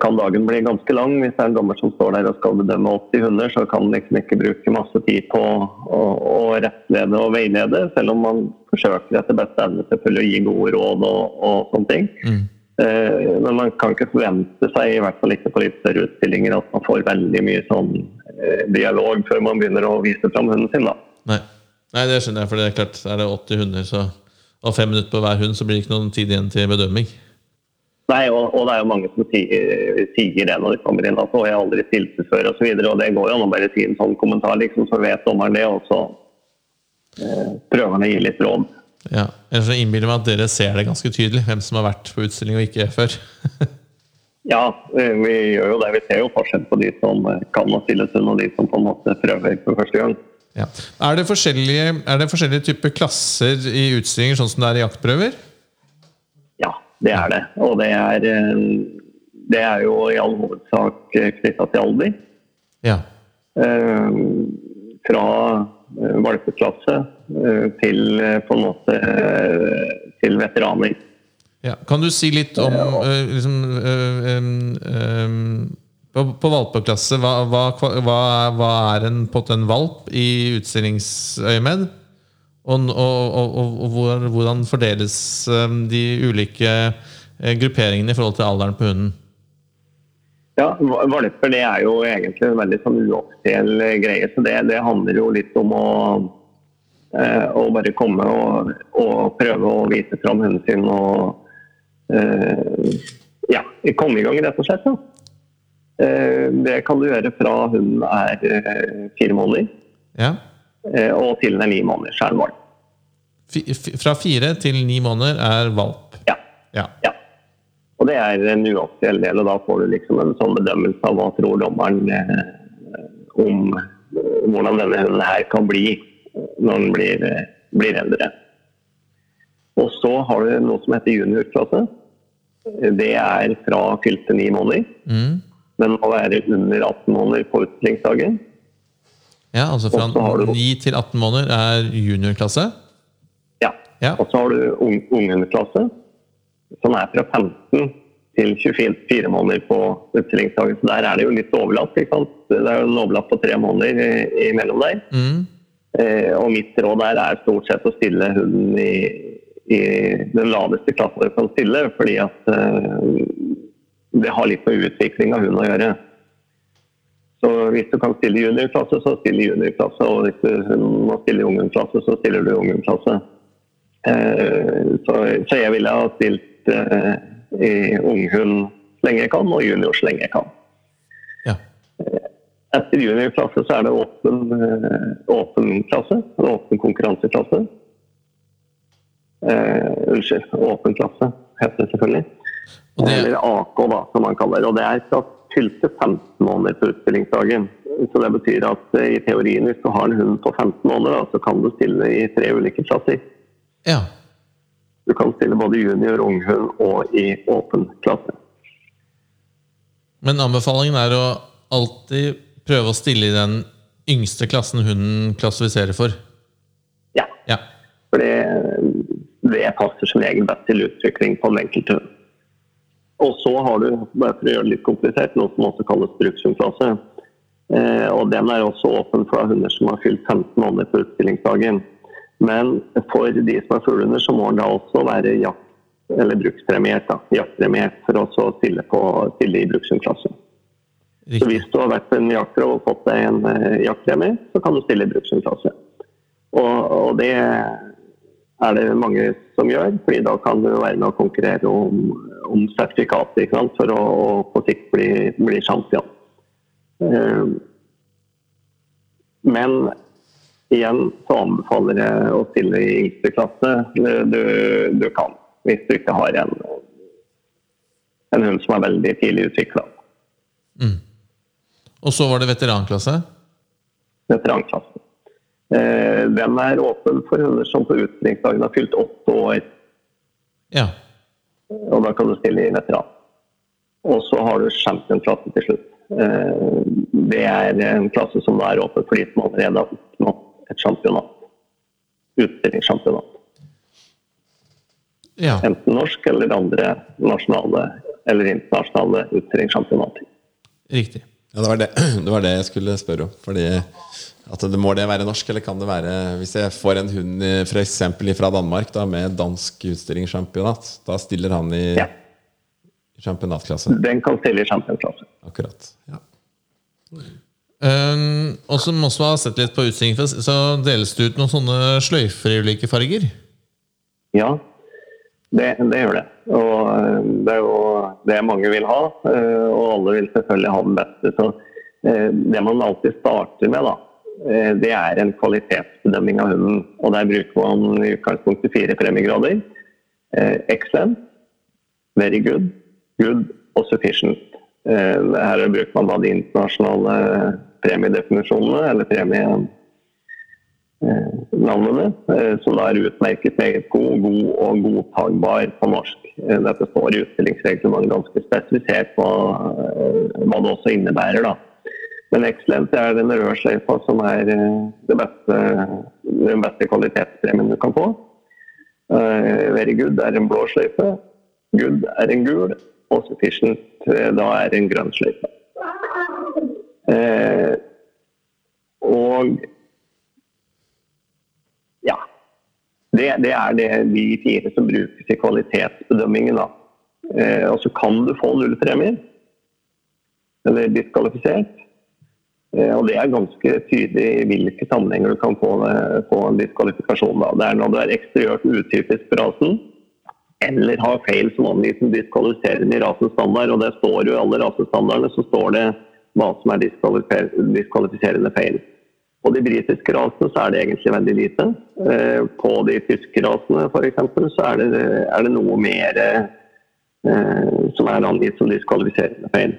kan dagen bli ganske lang. Hvis det er en dommer som står der og skal bedømme 80 hunder, så kan man liksom ikke bruke masse tid på å, å rettlede og veilede, selv om man forsøker etter beste evne selvfølgelig å gi gode råd og, og sånne ting. Mm. Men man kan ikke forvente seg, i hvert fall ikke på litt større utstillinger, at man får veldig mye sånn eh, dialog før man begynner å vise fram hunden sin. da. Nei. Nei, det skjønner jeg, for det er klart, er det 80 hunder så, og fem minutter på hver hund, så blir det ikke noen tid igjen til bedømming. Nei, og, og det er jo mange som sier, sier det når de kommer inn. Altså, jeg har aldri stilt det før, og så videre, og det går jo an å bare si en sånn kommentar, liksom, så vet dommeren det, og så eh, prøver han å gi litt råd. Ja. Ellers så innbiller jeg meg at dere ser det ganske tydelig, hvem som har vært på utstilling og ikke før. Ja, eh, vi gjør jo det. Vi ser jo forskjell på de som eh, kan å stille hund, og de som på en måte prøver for første gang. Ja. Er det er det forskjellige typer klasser i utstillinger, sånn som det er i jaktprøver? Ja, det er det. Og det er, eh, det er jo i all hovedsak knytta til alder. Ja. Eh, fra eh, valpeklasse eh, til eh, på en måte eh, til veteraner. ja. Kan du si litt om liksom, på, på valpeklasse, hva, hva, hva, hva er en, på en valp i utstillingsøyemed? Og, og, og, og, og hvor- hvordan fordeles de ulike øh, grupperingene i forhold til alderen på hunden? Ja, valper det er jo egentlig en veldig sånn uoffisiell eh, greie. Så det, det handler jo litt om å, eh, å bare komme og, og prøve å vise fram hunden sin og eh, ja, komme i gang, rett og slett. Ja. Eh, det kan du gjøre fra hun er eh, fire måneder Ja. eh, og til hun er ni måneder. Så er hun valp. Fra fire til ni måneder er valp. Ja. Ja. ja. Og det er en uoffisiell del, og da får du liksom en sånn bedømmelse av hva tror dommeren om hvordan denne hunden her kan bli når den blir, blir eldre. Og så har du noe som heter juniorklasse. Det er fra fylte ni måneder, Mm. Men må være under 18 måneder på utstillingsdagen. ja, altså fra du- 9 til 18 måneder er juniorklasse. Ja. Ja. Og så har du unghundklasse, som er fra 15 til 24 måneder på utstillingsdagen. Så der er det jo litt overlapp. ikke sant? Det er jo en overlapp på tre måneder imellom der. Mm. Eh, og mitt råd der er stort sett å stille hunden i, i den laveste klassen du kan stille, fordi at eh, det har litt med utvikling av hunden å gjøre. Så hvis du kan stille i juniorklasse, så still i juniorklasse. Og hvis du må stille i ungdomsklasse, så stiller du i ungdomsklasse. Eh, så, så jeg ville ha stilt eh, i unghund så lenge jeg kan, og junior så lenge jeg kan. Ja. Etter juniorklasse så er det åpen, eh, åpen klasse, en åpen konkurranseklasse. Eh, unnskyld, åpen klasse heter det selvfølgelig. Det- Eller AK, da, som man kaller det. Og det er fra fylte 15 måneder på utstillingsdagen. Så det betyr at eh, i teorien, hvis du har en hund på 15 måneder, da, så kan du stille i tre ulike klasser. ja. Du kan stille både junior, unghund og i åpen klasse. Men anbefalingen er å alltid prøve å stille i den yngste klassen hunden klassifiserer for. Ja, Ja. For det, det passer som regel best til utvikling på den enkelte hund. Og så har du, bare for å gjøre det litt komplisert, noe som også kalles brukshundklasse. Eh, og den er også åpen for hunder som har fylt 15 måneder på utstillingsdagen. Men for de som er fuglehunder, så må den da også være jakt, eller brukspremiert. da, Jaktpremiert for å stille, på, stille i brukshundklasse. Så hvis du har vært en jakter og fått deg en eh, jaktpremie, så kan du stille i brukshundklasse. Og, og det er det mange som gjør, fordi da kan du være med å konkurrere om, om sant? for å, å på sikt bli, bli champion. Eh, Men igjen så anbefaler jeg å stille i yngste klasse. Du, du kan, hvis du ikke har en, en hund som er veldig tidlig utvikla. Og så var det veteranklasse. veteranklassen. Eh, den er åpen for hunder som på utstillingsdagen har fylt åtte år, Ja. og da kan du stille i veteran. Og så har du championklasse til slutt. Eh, det er en klasse som er åpen for de som allerede har oppnådd et championat. Utstillingssjampionat. ja. Enten norsk eller andre nasjonale eller internasjonale utstillingssjampionater. Riktig. Ja, det var det, det var det jeg skulle spørre om. Fordi at det Må det være norsk, eller kan det være Hvis jeg får en hund eksempel fra Danmark da, med dansk utstillingssjampionat, da stiller han i Ja. championatklasse? Den kan stille i championklasse. Akkurat. Ja. Um, og som også har sett litt på utstillingen, så deles det ut noen sånne sløyfer i ulike farger. Ja, det, det gjør det. Og eh, det er jo det mange vil ha, eh, og alle vil selvfølgelig ha den beste. Så eh, det man alltid starter med, da, det er en kvalitetsbedømming av hunden. Og der bruker man i utgangspunktet fire premiegrader. Excellent, very good, good og sufficient. Her bruker man da de internasjonale premiedefinisjonene, eller premie navnene, eh, som da er utmerket meget god, god og godtagbar på norsk. Eh, Dette står utstillingsreglementet ganske spesifisert på eh, hva det også innebærer. da. Men Excellence er den røde sløyfa som er eh, beste, den beste kvalitetspremien du kan få. Very good er en blå sløyfe. Good er en gul. Og sufficient da er en grønn sløyfe. Og ja. Det, det er det, de fire som brukes i kvalitetsbedømmingen. Da. Eh, og så kan du få nullpremier, eller diskvalifisert. Eh, og det er ganske tydelig i hvilke sammenhenger du kan få, få en diskvalifikasjon. Da. Det er når du er eksteriørt utypisk for rasen, eller har feil som angis som diskvalifiserende i rasens standard. Og det står jo i alle rasestandardene så står det hva som er diskvalifiserende feil. På de britiske rasene så er det egentlig veldig lite. Eh, på de tyske rasene f.eks. så er det, er det, noe mer eh, som er angitt som diskvalifiserende feil.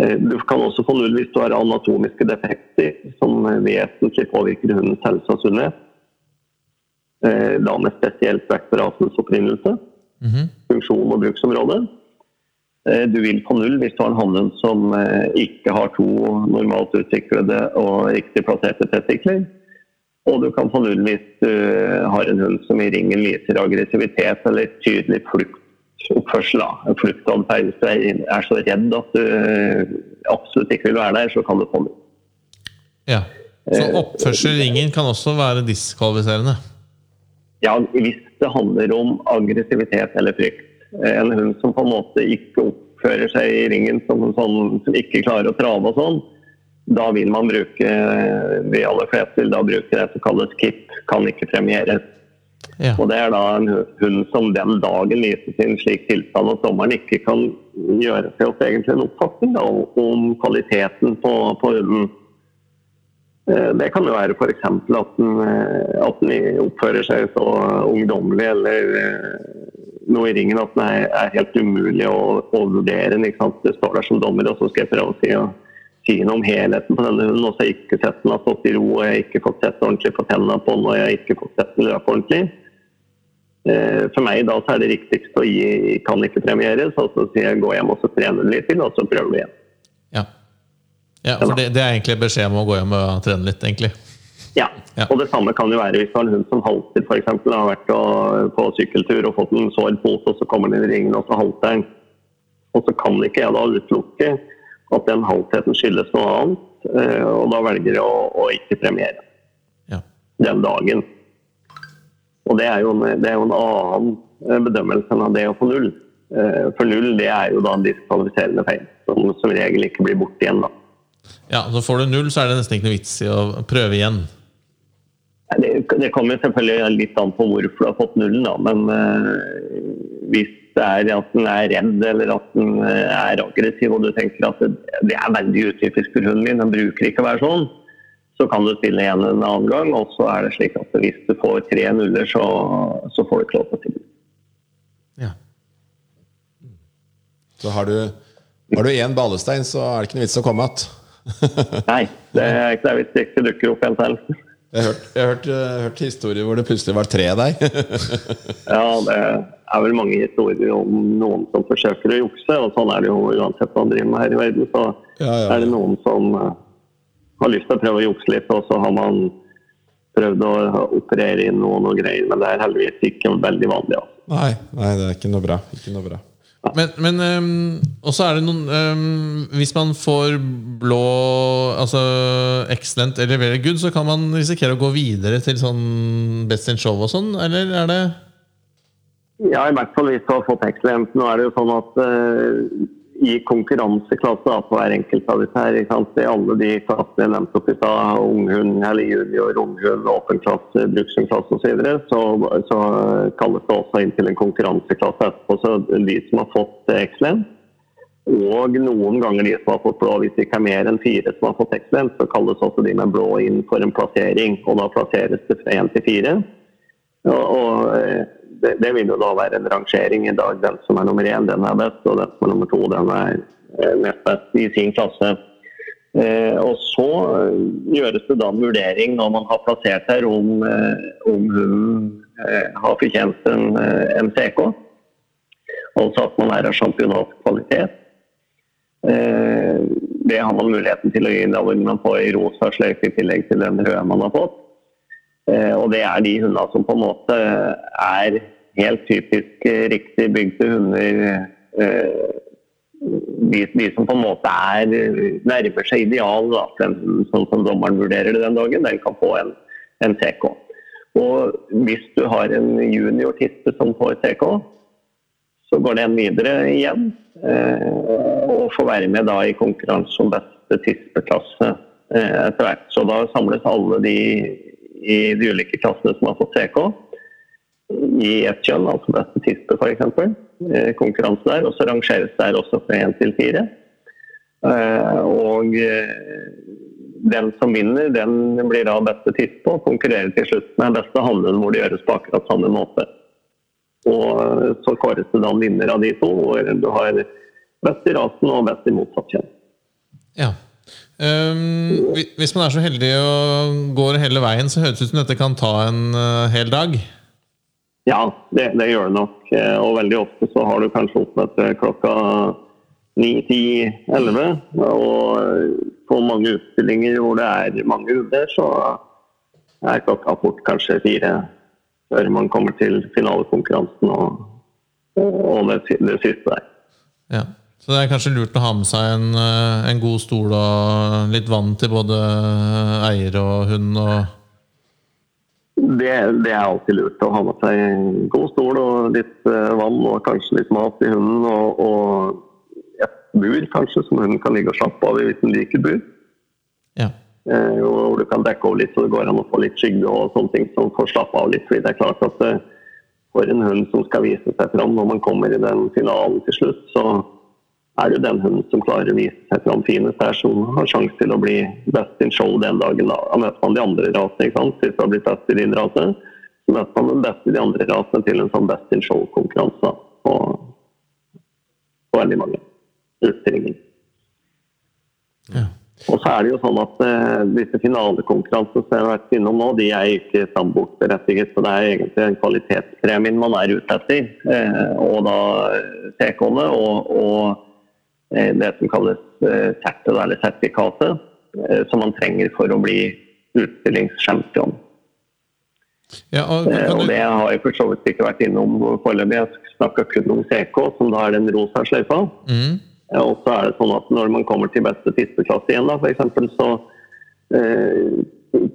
Eh, du kan også få null hvis du har anatomiske defekter som vesentlig påvirker hundens helse og sunnhet. Da med spesielt vekt på rasens opprinnelse, -hmm. funksjon og bruksområde. Eh, du vil få null hvis du har en hannhund som eh, ikke har to normalt utviklede og riktig plasserte testikler. Og du kan få null hvis du har en hund som i ringen viser aggressivitet eller tydelig fluktoppførsel. Fluktatferd. Hvis du er så redd at du eh, absolutt ikke vil være der, så kan du få null. Ja, Så oppførsel i ringen kan også være diskvalifiserende? Ja, hvis det handler om aggressivitet eller frykt en hund som på en måte ikke oppfører seg i ringen som en sånn som ikke klarer å trave og sånn, da vil man bruke de aller fleste vil da bruke det som kalles KIP, kan ikke premieres. Ja. Og Det er da en hund som den dagen viser sin slik tilstand at dommeren ikke kan gjøre seg opp egentlig en oppfatning da, om kvaliteten på, på hunden. Eh, det kan jo være f.eks. At, den, eh, at den oppfører seg så ungdommelig eller eh, noe i ringen at den er, er helt umulig å, å vurdere den. Det står der som dommer, og så skal jeg prøve å si, og, si noe om helheten på denne hunden. Og så har jeg ikke sett den har stått i ro, og jeg har ikke fått sett ordentlig på tennene på den, og jeg har ikke fått sett den løpe ordentlig. Eh, for meg da så er det riktigst å gi kan ikke premieres, og så sier jeg gå hjem og så trene litt til, og så prøver du igjen. Ja, ja for det, det, er egentlig beskjed om å gå hjem og trene litt, egentlig? Ja. ja. Og det samme kan jo være hvis du har en hund som halter, f.eks. Har vært på sykkeltur og fått en sår fot, og så kommer den i ringen og så halter den. Og så kan ikke jeg da utelukke at den haltheten skyldes noe annet, eh, og da velger jeg å, å ikke premiere ja. den dagen. Og det er, jo en, det er jo en annen eh, bedømmelse enn av det å få null. Eh, for null det er jo da en diskvalifiserende feil, som som regel ikke blir borte igjen. da. Ja, så Får du null, så er det nesten ikke noe vits i å prøve igjen. Det, det kommer selvfølgelig litt an på hvorfor du har fått nullen, da. Men uh, hvis det er at den er redd eller at den eh, er aggressiv, og du tenker at det, det er veldig utypisk for hunden din, den bruker ikke å være sånn, så kan du stille igjen en annen gang. Og så er det slik at hvis du får tre nuller, så, så får du ikke lov til å stille. Ja. Så har du har du én ballestein, så er det ikke noe vits å komme igjen. Nei, det er ikke det hvis det ikke dukker opp en til. Jeg har hørt, jeg hørt, hørt historier hvor det plutselig var tre der. ja, det er vel mange historier om noen som forsøker å jukse. Og sånn er det jo uansett hva man driver med her i verden. Så ja, ja, er det noen som uh, har lyst til å prøve å jukse litt, og så har man prøvd å operere inn noen og greier. Men det er heldigvis ikke veldig vanlig. Altså. Nei, nei, det er ikke noe bra. Ikke noe bra. Men, men um, også er det noen um, Hvis man får blå Altså excellent eller very good, så kan man risikere å gå videre til sånn Best in Show og sånn, eller er det Ja, i hvert fall hvis du har fått excellent. Nå er det jo sånn at uh, i konkurranseklasse på hver enkelt av disse her. I alle de klassene jeg nevnte opp i stad, unghund eller junior, unghund, åpen klasse, brukshundklasse osv., så, videre, så så kalles det også inn til en konkurranseklasse etterpå. Så de som har fått excellent, og noen ganger de som har fått blå, hvis det ikke er mer enn fire som har fått excellent, så kalles også de med blå inn for en plassering. Og da plasseres det fra én til fire. Og, og eh, det, det, vil jo da være en rangering i dag. Den som er nummer én, den er best, og den som er nummer to, den er eh, nest best i sin klasse. Eh, og så eh, gjøres det da en vurdering når man har plassert her om, eh, om hun eh, har fortjent en, eh, en Altså at man er av championatkvalitet. det har man muligheten til å gi vil man får i rosa sløyfe i tillegg til den røde man har fått. Eh, og det er de hundene som på en måte er helt typisk riktig bygde hunder. Eh, de, de, som på en måte er nærmer seg ideal, sånn som dommeren vurderer det den dagen, den kan få en, en TK. Og hvis du har en junior-tispe som får TK, så går den videre igjen. Eh, og får være med da i konkurranse om beste tispeklasse etter hvert. Så da samles alle de i de ulike klassene som har fått TK. i ett kjønn, altså beste tispe f.eks. Eh, konkurranse der. Og så rangeres der også fra én til fire. Eh, og eh, den som vinner, den blir da beste tispe og konkurrerer til slutt med beste hannen, hvor det gjøres på akkurat samme måte. Og så kåres det da en vinner av de to, hvor du har best i rasen og best i motsatt kjønn. Ja. Um, hvis man er så heldig og går hele veien, så høres det ut som dette kan ta en uh, hel dag? Ja, det, det, gjør det nok. Eh, og veldig ofte så har du kanskje oppmøte klokka ni, ti, elleve. Og på mange utstillinger hvor det er mange hunder, så er klokka fort kanskje fire før man kommer til finalekonkurransen og, og det, det siste der. Ja. Så det er kanskje lurt å ha med seg en, eh, en god stol og litt vann til både eier og hund? og det, det, er alltid lurt å ha med seg en god stol og litt uh, vann og kanskje litt mat til hunden. Og, og et bur kanskje som hunden kan ligge og slappe av i hvis den liker bur. Ja. Og hvor du kan dekke over litt så det går an å få litt skygge og sånne ting som får slappe av litt. fordi det er klart at uh, For en hund som skal vise seg fram når man kommer i den finalen til slutt, så er det den hunden som klarer å vise seg fram finest her, som har sjanse til å bli best in show den dagen. Da møter man de andre rasene. ikke sant? Hvis du har blitt best i din rase, så møter man den beste i de andre rasene til en sånn best in show-konkurranse på, på, veldig mange utstillinger. Ja. Og så er det jo sånn at uh, disse finalekonkurransene som jeg har vært innom nå, de er ikke samboerberettiget. Så det er egentlig en kvalitetspremien man er ute etter. Uh, og da TK-ene og, og Eh, det som kalles eh, sertet, eller sertifikatet, eh, som man trenger for å bli utstillingschampion. Ja, og, og, det har jeg for så vidt ikke vært innom foreløpig. Jeg snakka kun om CK, som da er den rosa sløyfa. Mm. Og så er det sånn at når man kommer til beste tispeklasse igjen, da, f.eks., så eh,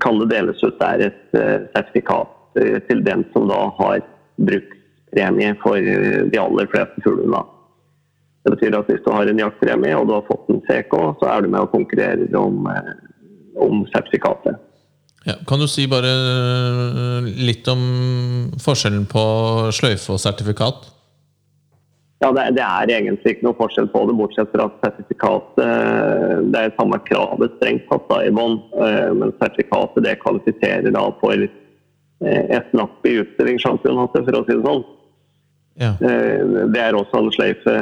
kan det deles ut der et eh, sertifikat eh, til den som da har brukspremie for de aller fleste fuglene. Det betyr at hvis du har en jaktpremie og du har fått en CK, så er du med og konkurrerer om, eh, om sertifikatet. Ja, kan du si bare eh, litt om forskjellen på sløyfe og sertifikat? Ja, det, det, er egentlig ikke noe forskjell på det, bortsett fra at sertifikatet eh, Det er samme kravet strengt tatt i bånn, men sertifikatet det kvalifiserer da for et napp i utstillingssjampionatet, for å si det sånn. Ja. Eh, det er også en sløyfe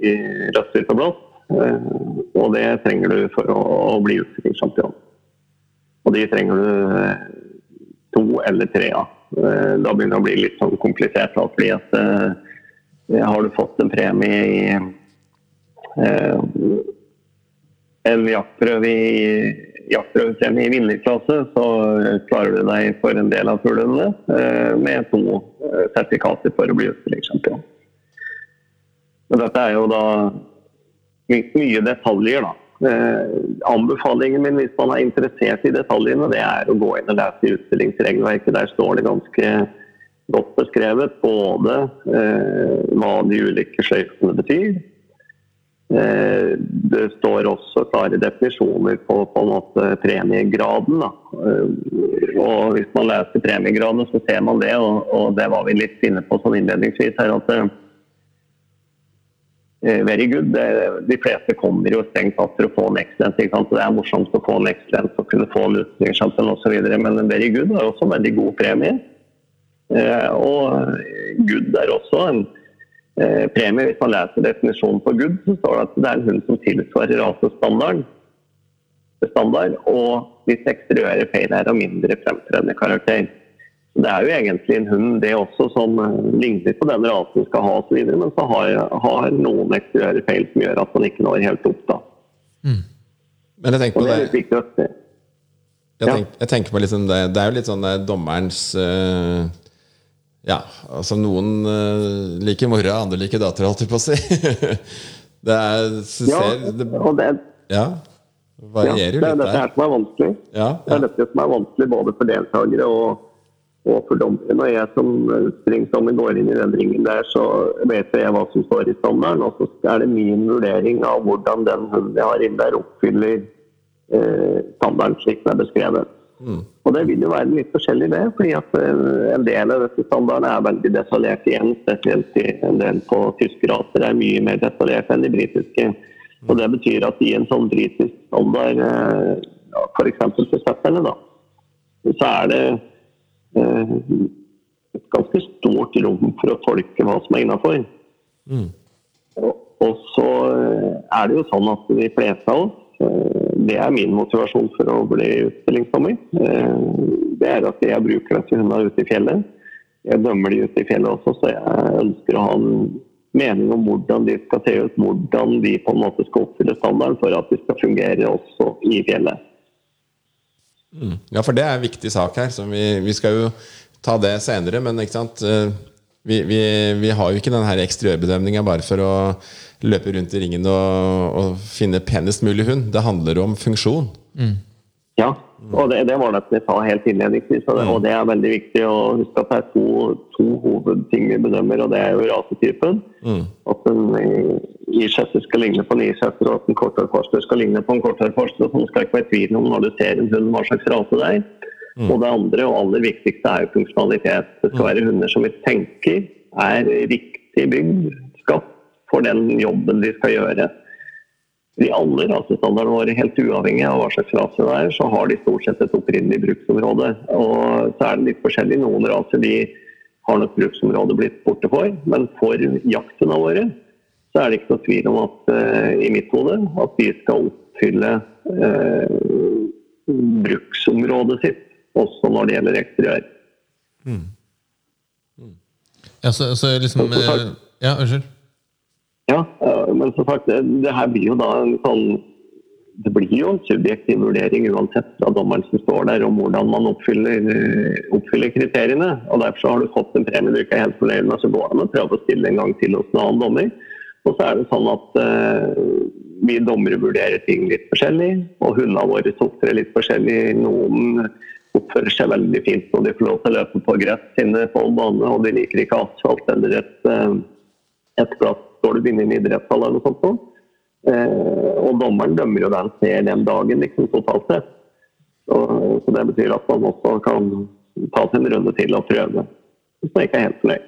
i og blått. Eh, og det trenger du for å bli utstillingssjampion. Og de trenger du eh, to eller tre av. Da begynner det å bli litt sånn komplisert. fordi at har du fått en premie i en jaktprøve i jaktprøvepremie i vinnerklasse, så klarer du deg for en del av fuglene med to Eh, sertifikater for å bli utstillingssjampion. Dette er jo da mye detaljer, da. Eh, anbefalingen min hvis man er interessert i detaljene, det er å gå inn og lese utstillingsregelverket. Der står det ganske godt beskrevet både eh, hva de ulike sløyfene betyr, Eh, det står også klare definisjoner på, på premiegraden. Eh, og Hvis man leser premiegraden, så ser man det, og, og det var vi litt inne på sånn innledningsvis her. at uh, Very good. De fleste kommer jo strengt tatt for å få en excellence. Ikke sant? Det er morsomt å få en excellence og kunne få en utstillingssamfunn osv. Men en very good er også en veldig god premie. Uh, og good er også en Eh, premie. Hvis man leser definisjonen på good, så står det at det er en hund som tilsvarer rasestandarden. Standard, og hvis eksteriøre feil er av mindre fremtredende karakter. Det er jo egentlig en hund det også som eh, ligner på den rasen skal ha osv., men så har, har noen eksteriøre feil som gjør at man ikke når helt opp. da. Mm. Men jeg tenker på det, se. Jeg, tenker, jeg tenker på liksom det, det er jo litt sånn dommerens uh ja, altså noen uh, liker mora, andre liker datter, holdt jeg på å si. det er ser, Ja, det, og det, ja, varierer jo ja, litt der. Det er dette som er vanskelig. Ja, ja. Det er dette som er vanskelig både for deltakere og, og for dommere. Når jeg som springdommer går inn i den ringen der, så vet jeg hva som står i standarden. Og så er det min vurdering av hvordan den hunden jeg har inne der, oppfyller eh, standarden slik den er beskrevet. Og det vil jo være litt forskjellig, det. fordi at eh, en del av disse standardene er veldig detaljert igjen. Spesielt i en del på tyske raser er mye mer detaljert enn de britiske. Og Det betyr at i en sånn britisk standard, eh, ja, f.eks. for setterne, da, så er det eh, et ganske stort rom for å tolke hva som er innafor. Og, og så eh, er det jo sånn at de fleste av oss eh, Det er min motivasjon for å bli utstillingsdommer. Eh, Det er at jeg bruker disse hundene ute i fjellet. Jeg dømmer de ute i fjellet også, så jeg ønsker å ha en mening om hvordan de skal se ut. Hvordan de på en måte skal oppfylle standarden for at de skal fungere også i fjellet. Ja, for det er en viktig sak her. Vi, vi skal jo ta det senere, men ikke sant Eh, vi, vi, vi har jo ikke den her eksteriørbedømninga bare for å løpe rundt i ringen og, og finne penest mulig hund. Det handler om funksjon. Ja, og det, det var det jeg sa helt innledningsvis. Og det, og det er veldig viktig å huske at det er to, to hovedting vi bedømmer, og det er jo rasetypen. At en irsetter skal ligne på en irsetter, og at en korthårforster skal ligne på en korthårforster. Og sånn skal ikke være tvil om når du ser en hund hva slags rase det er. Og det andre og aller viktigste er jo funksjonalitet. Det skal være hunder som vi tenker er riktig bygd, skapt for den jobben de skal gjøre. De alle rasestandardene våre, helt uavhengig av hva slags rase det er, så har de stort sett et opprinnelig bruksområde. Og så er det litt forskjellig. Noen raser de har nok bruksområdet blitt borte for, men for jakthundene våre så er det ikke noe tvil om at uh, i mitt hode at de skal oppfylle uh, bruksområdet sitt, også når det gjelder eksteriør. Ja, så, så liksom eh, Ja, unnskyld. Ja, eh, men som sagt, det, det her blir jo da en sånn Det blir jo en subjektiv vurdering uansett fra dommeren som står der, om hvordan man oppfyller, eh, oppfyller kriteriene. og Derfor så har du fått en premie du ikke er helt fornøyd med, så går det an å prøve å stille en gang til hos en annen dommer. Og så er det sånn at eh, vi dommere vurderer ting litt forskjellig, og hundene våre opptrer litt forskjellig. Noen oppfører seg veldig fint når de får lov til å løpe på gress inne på bane, og de liker ikke asfalt eller et, eh, et glass gulv inne i en idrettshall eller noe sånt. Eh, og dommeren dømmer jo det han ser den dagen, liksom totalt sett. Så, så det betyr at man også kan ta seg en runde til og prøve. Hvis man ikke er helt fornøyd.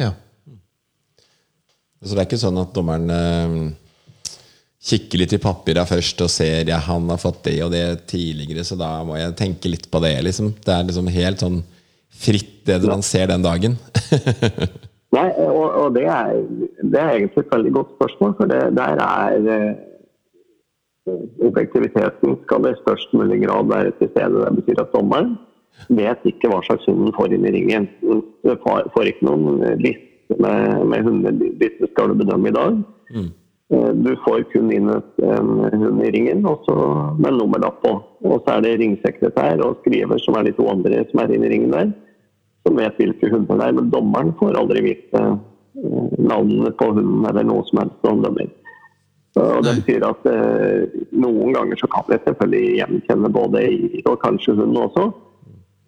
Ja. Så det er ikke sånn at dommeren eh, kikker litt i papira først og ser ja, han har fått det og det tidligere, så da må jeg tenke litt på det. liksom. Det er liksom helt sånn fritt det man ser den dagen. Nei, og, og det, er, det er egentlig et veldig godt spørsmål, for det, der er eh, Objektiviteten skal i størst mulig grad være til stede. Det betyr at dommeren vet ikke hva slags hund får inn i ringen. Du får, får ikke noen liste med, med hundebytte skal du bedømme i dag. Eh, Du får kun inn en hund i ringen og så med nummerlapp på. Og så er det ringsekretær og skriver som er de to andre som er inne i ringen der, som vet hvilke hunder det er. Men dommeren får aldri vite navnet navnene på hunden eller noe som helst han dømmer. Så det betyr at eh, noen ganger så kan jeg selvfølgelig gjenkjenne både eier og kanskje hunden også.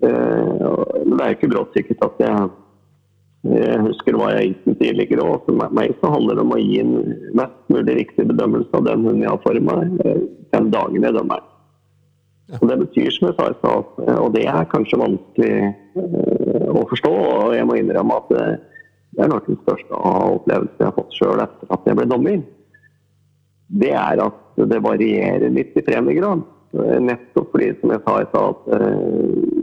Eh, men det er ikke brått sikkert at jeg jeg husker hva jeg gikk den tidligere, og for meg- så handler det om å gi en mest mulig riktig bedømmelse av den hunden jeg har for meg, eh, den dagen jeg dømmer. Og Det betyr, som jeg sa i stad, og det er kanskje vanskelig eh, å forstå, og jeg må innrømme at eh, det er nok den største opplevelsen jeg har fått sjøl etter at jeg ble dommer. Det er at det varierer litt i premiegrad. grad. Nettopp fordi, som jeg sa i stad, at eh,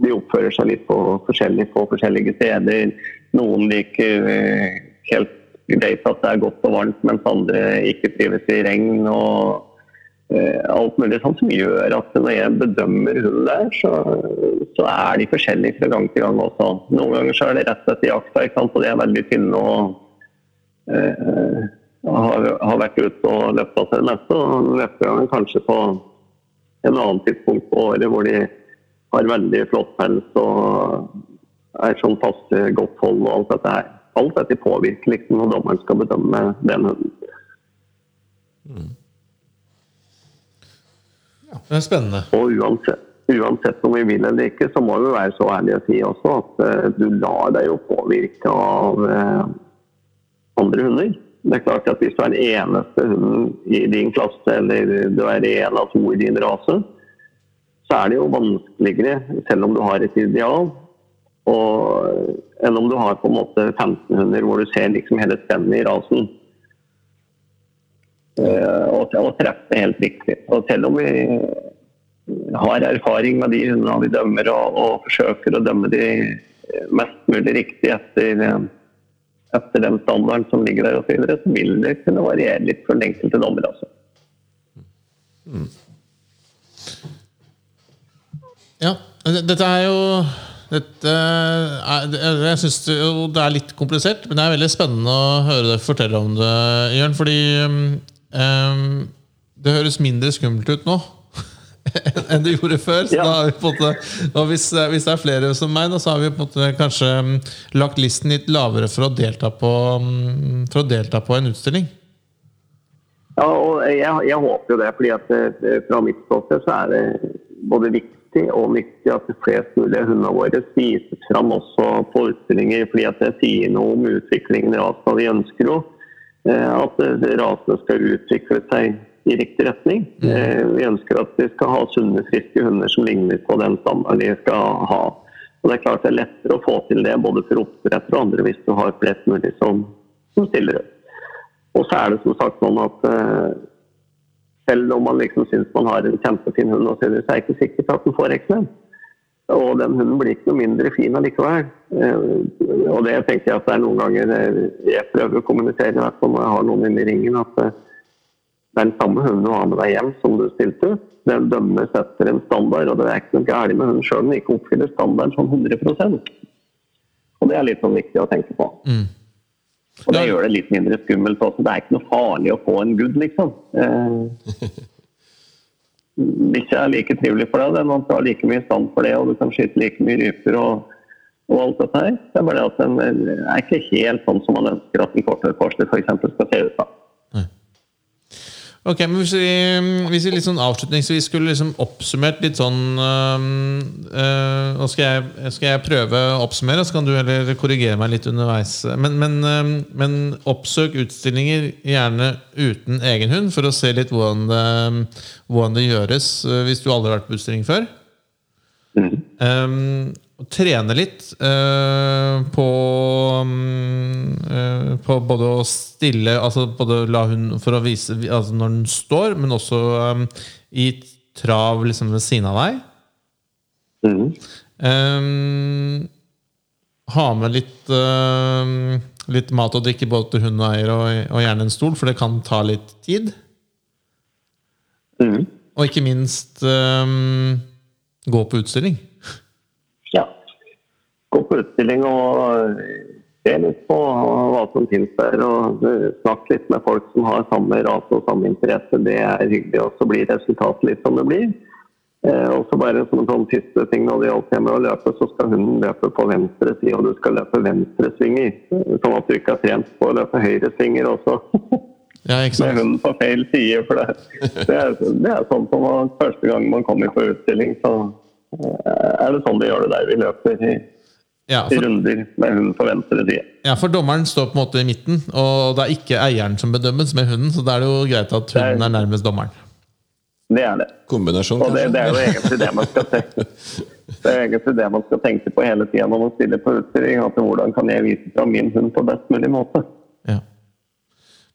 de oppfører seg litt på forskjellig på forskjellige steder. Noen liker eh, helt greit at det er godt og varmt, mens andre ikke trives i regn. og eh, alt mulig sånt som gjør at når jeg bedømmer hunden der, så, så er de forskjellige fra gang til gang også. Noen ganger så er det rett etter jakta, ikke sant? og de er veldig tynne og eh, har, har vært ute og løpt av seg det meste. Og neste gang kanskje på en annen tidspunkt på året hvor de har veldig flott pels og er sånn passe godt hold og alt dette her. Alt dette påvirker liksom når dommeren skal bedømme den hunden. Det er spennende. Og uansett, uansett om vi vil eller ikke, så må vi være så ærlige å si også at eh, du lar deg jo påvirke av eh, andre hunder. Det er klart at Hvis du er den eneste hunden i din klasse, eller du er en av to i din rase, så er det jo vanskeligere, selv om du har et ideal, og, enn om du har på en måte 1500 hunder hvor du ser liksom hele spennet i rasen. Og og, og treffe helt riktig. Og selv om vi har erfaring med de hundene vi dømmer, og, og forsøker å dømme de mest mulig riktig etter, etter den standarden som ligger der, og så, videre, så vil det kunne variere litt for den enkelte dommer. Altså. Mm. Ja, dette er jo dette er, Jeg syns det er litt komplisert, men det er veldig spennende å høre deg fortelle om det, Jørn. Fordi um, det høres mindre skummelt ut nå enn det gjorde før. Så ja. da har vi på en måte, og hvis, hvis, det er flere som meg, da, så har vi på en måte kanskje lagt listen litt lavere for å delta på, for å delta på en utstilling. Ja, og jeg, jeg håper jo det. fordi at eh, Fra mitt ståsted så er det både viktig viktig og nyttig at flest mulig av hundene våre vises fram også på utstillinger, fordi at det sier noe om utviklingen i rasen. Vi ønsker jo eh, at rasene skal utvikle seg i riktig retning. Mm. Eh, vi ønsker at vi skal ha sunne, friske hunder som ligner på den standarden de skal ha. Og Det er klart det er lettere å få til det både for oppdrettere og andre hvis du har flest mulig som, som stiller opp. Og så er det som sagt sånn at eh, selv om man liksom syns man har en kjempefin hund, og så er det ikke sikkert at den får eksem. Og den hunden blir ikke noe mindre fin allikevel. Eh, og det tenker jeg at det er noen ganger eh, jeg prøver å kommunisere, i hvert fall når jeg har noen inne i ringen, at eh, den samme hunden du har med deg hjem som du stilte. Den dømmes etter en standard, og det er ikke noe galt med hunden sjøl om den ikke oppfyller standarden sånn 100% Og det er litt sånn viktig å tenke på. Mm. Og det gjør det litt mindre skummelt også. Det er ikke noe farlig å få en good, liksom. Eh, Bikkja er like trivelig for deg, den tar like mye stand for det, og du kan skyte like mye ryper og, og, alt dette her. Det er bare det at den er ikke helt sånn som man ønsker at en kortere korsdyr f.eks. skal se ut. da. Ok, men Hvis vi, hvis vi litt sånn avslutningsvis skulle liksom oppsummert litt sånn øh, Nå skal jeg, skal jeg, prøve å oppsummere, så kan du heller korrigere meg litt underveis. Men, men, øh, men, oppsøk utstillinger gjerne uten egen hund, for å se litt hvordan det, hvordan det gjøres hvis du aldri har vært på utstilling før. Mm. Um, trene litt uh, på, uh, på både å stille altså både la hun For å vise altså når den står, men også um, i trav liksom ved siden av deg. Mm. Um, ha med litt uh, Litt mat og drikke både til hun eier, og, og, gjerne en stol, for det kan ta litt tid. Mm. Og ikke minst gå på utstilling gå på utstilling og se litt på hva som finnes der. Og snakke litt med folk som har samme rase og samme interesse. Det er hyggelig. Og så blir resultatet litt som det blir. Eh, og så bare som en sånn siste ting når det gjaldt med å løpe, så skal hunden løpe på venstre side, og du skal løpe venstre svinger. Sånn at du ikke har trent på å løpe høyre svinger også. Ja, med hunden på feil side. For det, det, er, det er sånn som man, første gang man kommer på utstilling, så eh, er det sånn de gjør det der vi løper. Ja, for, runder med hunden på venstre side. Ja, for dommeren står på en måte i midten, og det er ikke eieren som bedømmes med hunden, så da er det jo greit at hunden er nærmest dommeren. Det er det. Kombinasjon, og det, det, er jo egentlig det man skal tenke Det er egentlig det man skal tenke på hele tida når man stiller på utstilling. At hvordan kan jeg vise fram min hund på best mulig måte? Ja.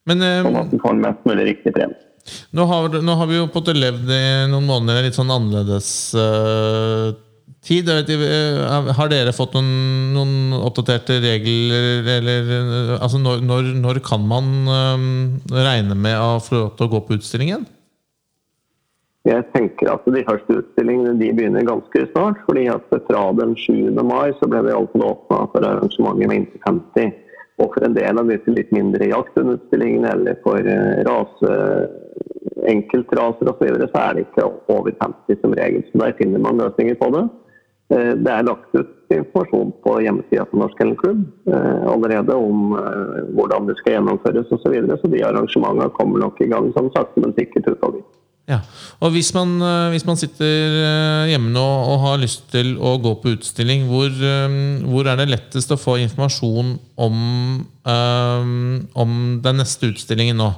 Men, um, sånn at den får mest mulig riktig trening. Nå har, nå har, vi jo på en måte levd i noen måneder litt sånn annerledes uh, tid. Eh, har dere fått noen, noen oppdaterte regler, eller altså når, når, når, kan man um, regne med å få lov til å gå på utstillingen? Jeg tenker at De første utstillingene de begynner ganske snart. fordi at Fra den 7. mai så ble det iallfall åpna for arrangementer med inntil 50. Og for en del av disse litt mindre jakthundutstillingene eller for rase, enkeltraser osv. Så, så er det ikke over 50 som regel. Så der finner man løsninger på det. Eh, det er lagt ut informasjon på hjemmesida til Norsk Kennelklubb eh, allerede om eh, hvordan det skal gjennomføres osv. Så, videre. så de arrangementene kommer nok i gang som sagt, men sikkert utover. Ja. Og hvis man, hvis man, sitter hjemme nå og har lyst til å gå på utstilling, hvor, hvor er det lettest å få informasjon om, om den neste utstillingen nå?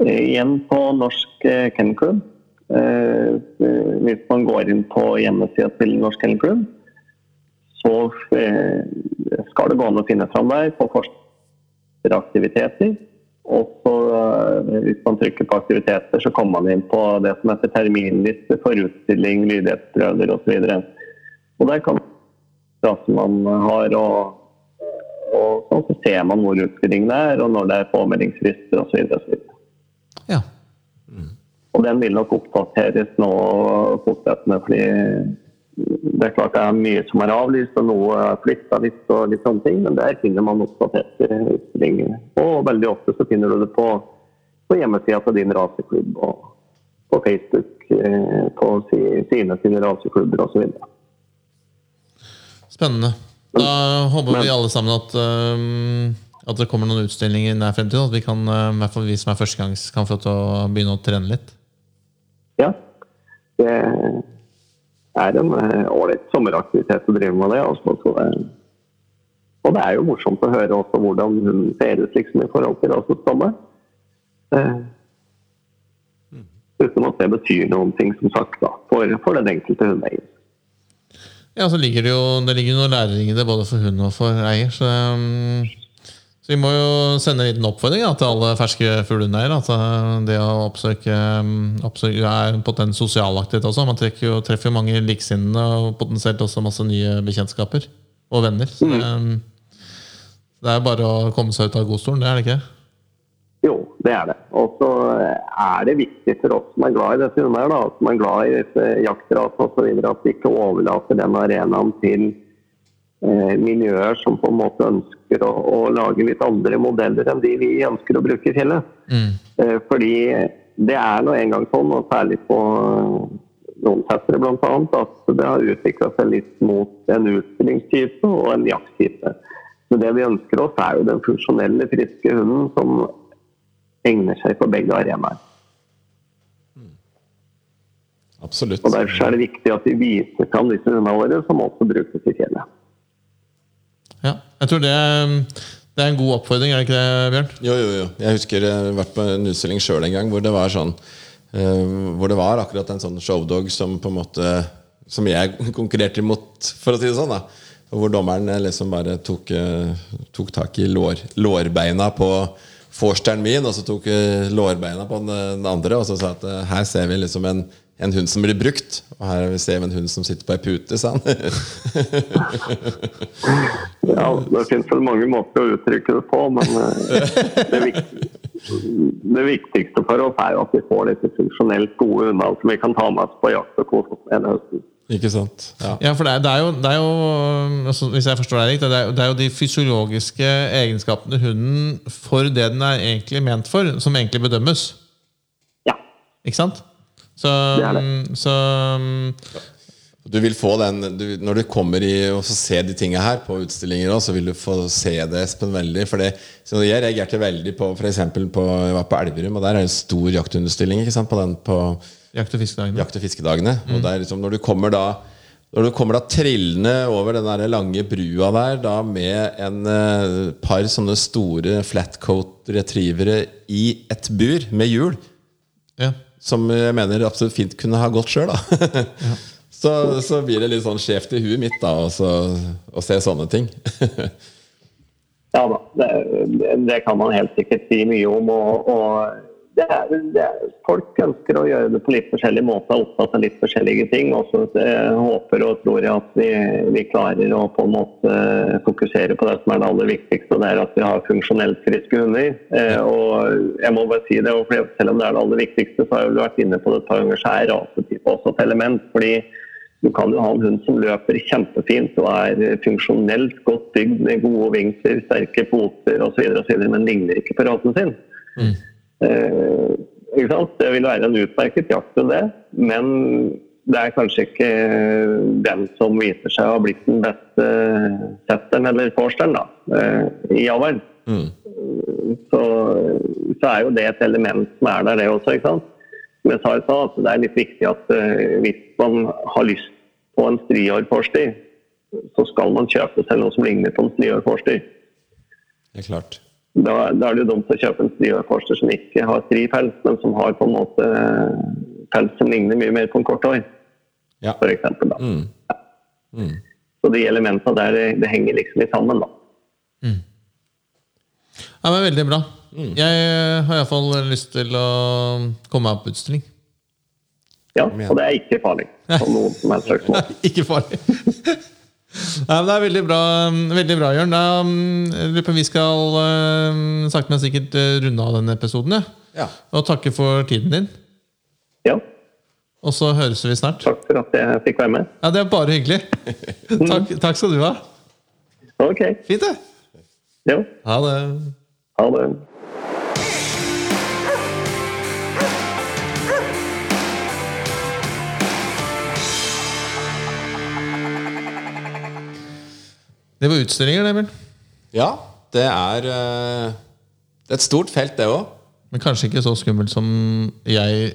Igjen på Norsk Kennelklubb. Eh, hvis man går inn på hjemmesida til Norsk Kennelklubb, så eh, skal det gå an å finne fram der på forskeraktiviteter. Og så eh, hvis man trykker på aktiviteter, så kommer man inn på det som heter terminliste for utstilling, lydighetsprøver osv. Og, og der kan som man har, og, og sånn, så ser man hvor utstillingen er, og når det er påmeldingsfrister osv. Ja. Og den vil nok oppdateres nå fortløpende, fordi det er klart det er mye som er avlyst, og noe er flytta litt, og litt sånne ting, men der finner man oppdaterte utstillinger. Og veldig ofte så finner du det på, på hjemmesida til din raseklubb, og på Facebook, eh, på sine sine raseklubber osv. Spennende. Da håper vi alle sammen at, um, at det kommer noen utstillinger i nær fremtid. At vi kan, i hvert fall vi som er førstegangs, kan få til å begynne å trene litt. Ja. Det er en ålreit uh, sommeraktivitet å drive med det. Altså, det. Og det er jo morsomt å høre også hvordan hun ser ut liksom, i forhold til rasestamme. Eh, uten at det betyr noen ting, som sagt, da, for, for den enkelte hundeeier. Ja, så ligger det jo det ligger noen læring i det både for hund og for eier. Så, um, så, vi må jo sende en liten oppfordring ja, til alle ferske fuglehundeiere. At uh, det å oppsøke, um, oppsøke er på sosialaktivt sosial aktivitet også. Man jo, treffer jo mange liksinnede og potensielt også masse nye bekjentskaper og venner. Så det, um, det er bare å komme seg ut av godstolen, det er det ikke? Jo, det er det. Og så er det viktig for oss som er glad i disse hundene, da, som er glad i disse jaktrasene osv., at vi ikke overlater den arenaen til eh, miljøer som på en måte ønsker å, å, lage litt andre modeller enn de vi ønsker å bruke i fjellet. Mm. Eh, fordi det er nå engang sånn, og særlig på noen settere bl.a., at det har utvikla seg litt mot en utstillingstype og en jakttype. Men det vi ønsker oss, er jo den funksjonelle, friske hunden som egner seg på begge arenaer. Mm. Absolutt. Og Derfor er det viktig at vi viser fram disse hundene våre, som også brukes i fjellet. Ja, jeg tror det, det, er en god oppfordring, er det ikke det, Bjørn? Jo, jo, jo. Jeg husker jeg har vært på en utstilling sjøl en gang hvor det var sånn uh, Hvor det var akkurat en sånn showdog som på en måte Som jeg konkurrerte imot, for å si det sånn. da Hvor dommeren liksom bare tok, uh, tok tak i lår, lårbeina på forsteren min, og så tok lårbeina på den andre. Og så sa at eh, her ser vi liksom en, en hund som blir brukt, og her ser vi en hund som sitter på ei pute, sa han. ja, det finnes vel mange måter å uttrykke det på, men eh, det, det viktigste for oss er jo at vi får disse funksjonelt gode hundene som vi kan ta med oss på jakt og kose oss med høsten. Ikke sant? Ja, ja for det er, det er, jo, det er jo altså, Hvis jeg forstår deg riktig, det er, det er jo de fysiologiske egenskapene hunden for det den er egentlig ment for, som egentlig bedømmes. Ja. Ikke sant? Så, det det. så du vil få den du, Når du kommer i og ser de tingene her på utstillinger, også, så vil du få se det, Espen, veldig. For det, så jeg reagerte veldig på for på, Jeg var på Elverum, og der er det en stor jaktunderstilling Ikke sant, på den på Jakt- og fiskedagene. Jakt og fiskedagene. Mm. Og liksom, når du kommer da når du kommer da trillende over den der lange brua der da med en eh, par sånne store flatcoat retrievere i et bur med hjul, ja. Som jeg mener absolutt fint kunne ha gått sjøl, ja. så, så, blir det litt sånn skjevt i huet mitt da å se sånne ting. ja da, det, det, kan man helt sikkert si mye om. og, og det er, det er, folk ønsker å gjøre det på litt forskjellige måter, opptatt av litt forskjellige ting. og så håper og tror jeg at vi, vi, klarer å på en måte fokusere på det som er det aller viktigste, og det er at vi har funksjonelt friske hunder. Eh, og jeg må bare si det, Selv om det er det aller viktigste, så har jeg vært inne på det et par ganger, så er rasetype også et element. fordi du kan jo ha en hund som løper kjempefint og er funksjonelt godt bygd med gode vingsler, sterke poter osv., men ligner ikke på rasen sin. Mm. Eh, det vil være en utmerket jakthund, det. Men det er kanskje ikke den som viser seg å ha blitt den beste setteren eller forsteren da, eh, i avl. Mm. Så, så, er jo det et element som er der, det også. ikke sant? Som jeg sa i stad, det er litt viktig at uh, hvis man har lyst på en striårforster, så skal man kjøpe seg noe som ligner på en striårforster. Det er klart. Da, da, er det jo dumt å kjøpe en striårforster som ikke har stripels, men som har på en måte pels som ligner mye mer på en kort hår, Ja. for eksempel. Da. Mm. Så de elementene der, det, henger liksom litt sammen. da. Ja, men Veldig bra. Jeg eh, har iallfall lyst til å komme meg på utstilling. Ja, og det er ikke farlig på noen som helst slags måte. Ikke farlig. Nei, men det er veldig bra, veldig bra Jørn. Da, mm, om vi skal eh, sakte, men sikkert eh, runde av denne episoden. Ja. Ja. Og takke for tiden din. Ja, Og så høres vi snart. takk for at jeg fikk være med. Ja, Det er bare hyggelig. Takk, takk skal du ha. Ok, Fint, det. jo, Ha det. ha det. Det var utstillinger, det, vel? ja, det er uh, et stort felt, det òg. Men kanskje ikke så skummelt som jeg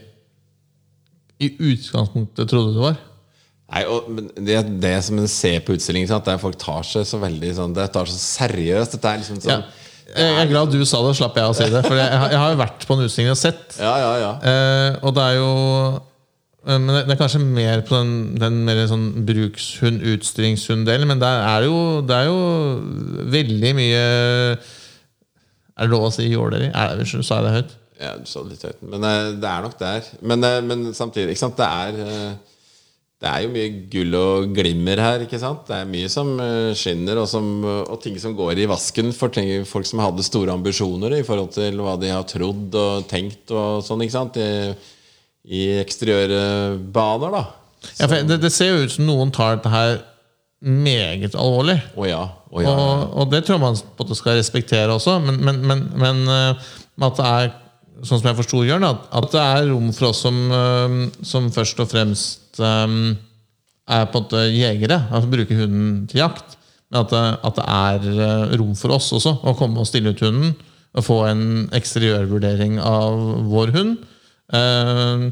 i utgangspunktet trodde det var. Nei, og det, det som en ser på utstillingen, sant, det er folk tar seg så veldig sånn, Det tar så seriøst. Dette er liksom Ja. sånn Jeg er glad du sa det, slapp jeg å si det. For jeg, har- jeg har jo vært på en utstilling og sett. Ja, ja, ja. Eh, og det er jo men det er kanskje mer på den, den mer sånn brukshund, utstillingshund-delen. Men der er jo, det er jo veldig mye Er det lov å si jåleri? Er Sa jeg det høyt? Ja, du sa det litt høyt. Men eh, det er nok der. Men, eh, men samtidig, det er eh, Det er jo mye gull og glimmer her, ikke sant? Det er mye som eh, skinner, og, som, og ting som går i vasken for folk som hadde store ambisjoner i forhold til hva de har trodd og tenkt og sånn, ikke sant? I, i eksteriørbaner, da. Ja, for det, det ser jo ut som noen tar dette her meget alvorlig. Å ja. Å ja. Og, og det tror jeg man måte skal respektere også, men, men, men, men eh, at det er sånn som jeg forsto Jørn, at, at det er rom for oss som, eh, som først og fremst um, er på en måte jegere, altså bruker hunden til jakt. Men at det, at det er rom for oss også å komme og stille ut hunden og få en eksteriørvurdering av vår hund. Eh,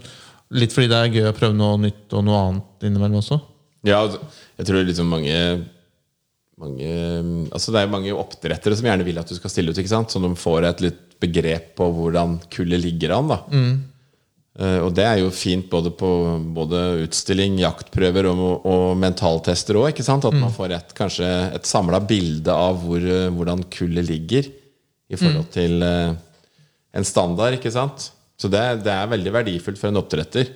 litt fordi det er gøy å prøve noe nytt og noe annet innimellom også. Ja, altså, jeg tror liksom mange mange, altså Det er mange oppdrettere som gjerne vil at du skal stille ut, ikke sant? så de får et litt begrep på hvordan kullet ligger an. da Eh, Og det er jo fint både på både utstilling, jaktprøver og, og mentaltester òg. At man får et, kanskje et samla bilde av hvor, eh, hvordan kullet ligger i forhold til uh, en standard. ikke sant? Så det, det er veldig verdifullt for en oppdretter.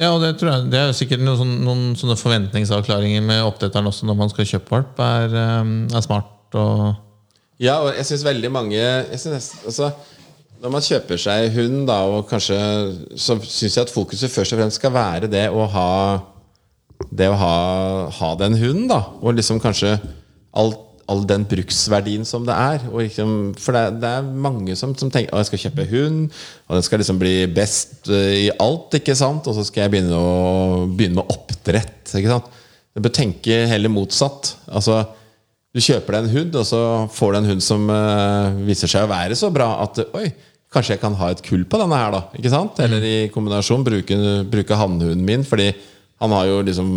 Ja, og det tror jeg Det er jo sikkert noen, sånne, noen sånne forventningsavklaringer med oppdretteren også når man skal kjøpe valp, er, eh, er smart. Og, Ja, og jeg syns veldig mange jeg synes, altså, Når man kjøper seg hund, da, og kanskje så syns jeg at fokuset først og fremst skal være det å ha Det å ha, ha den hunden, da. Og liksom kanskje all, all den bruksverdien som det er. Og liksom, for det, det er mange som, som tenker at jeg skal kjøpe hund, og den skal liksom bli best eh, i alt, ikke sant? Og så skal jeg begynne, å, begynne med oppdrett. Ikke sant? Du bør tenke heller motsatt. Altså du kjøper deg en hund, og så får du en hund som uh, viser seg å være så bra at Oi, kanskje jeg kan ha et kull på denne her, da. Ikke sant? Eller i kombinasjon bruke, bruke hannhunden min, fordi han har jo liksom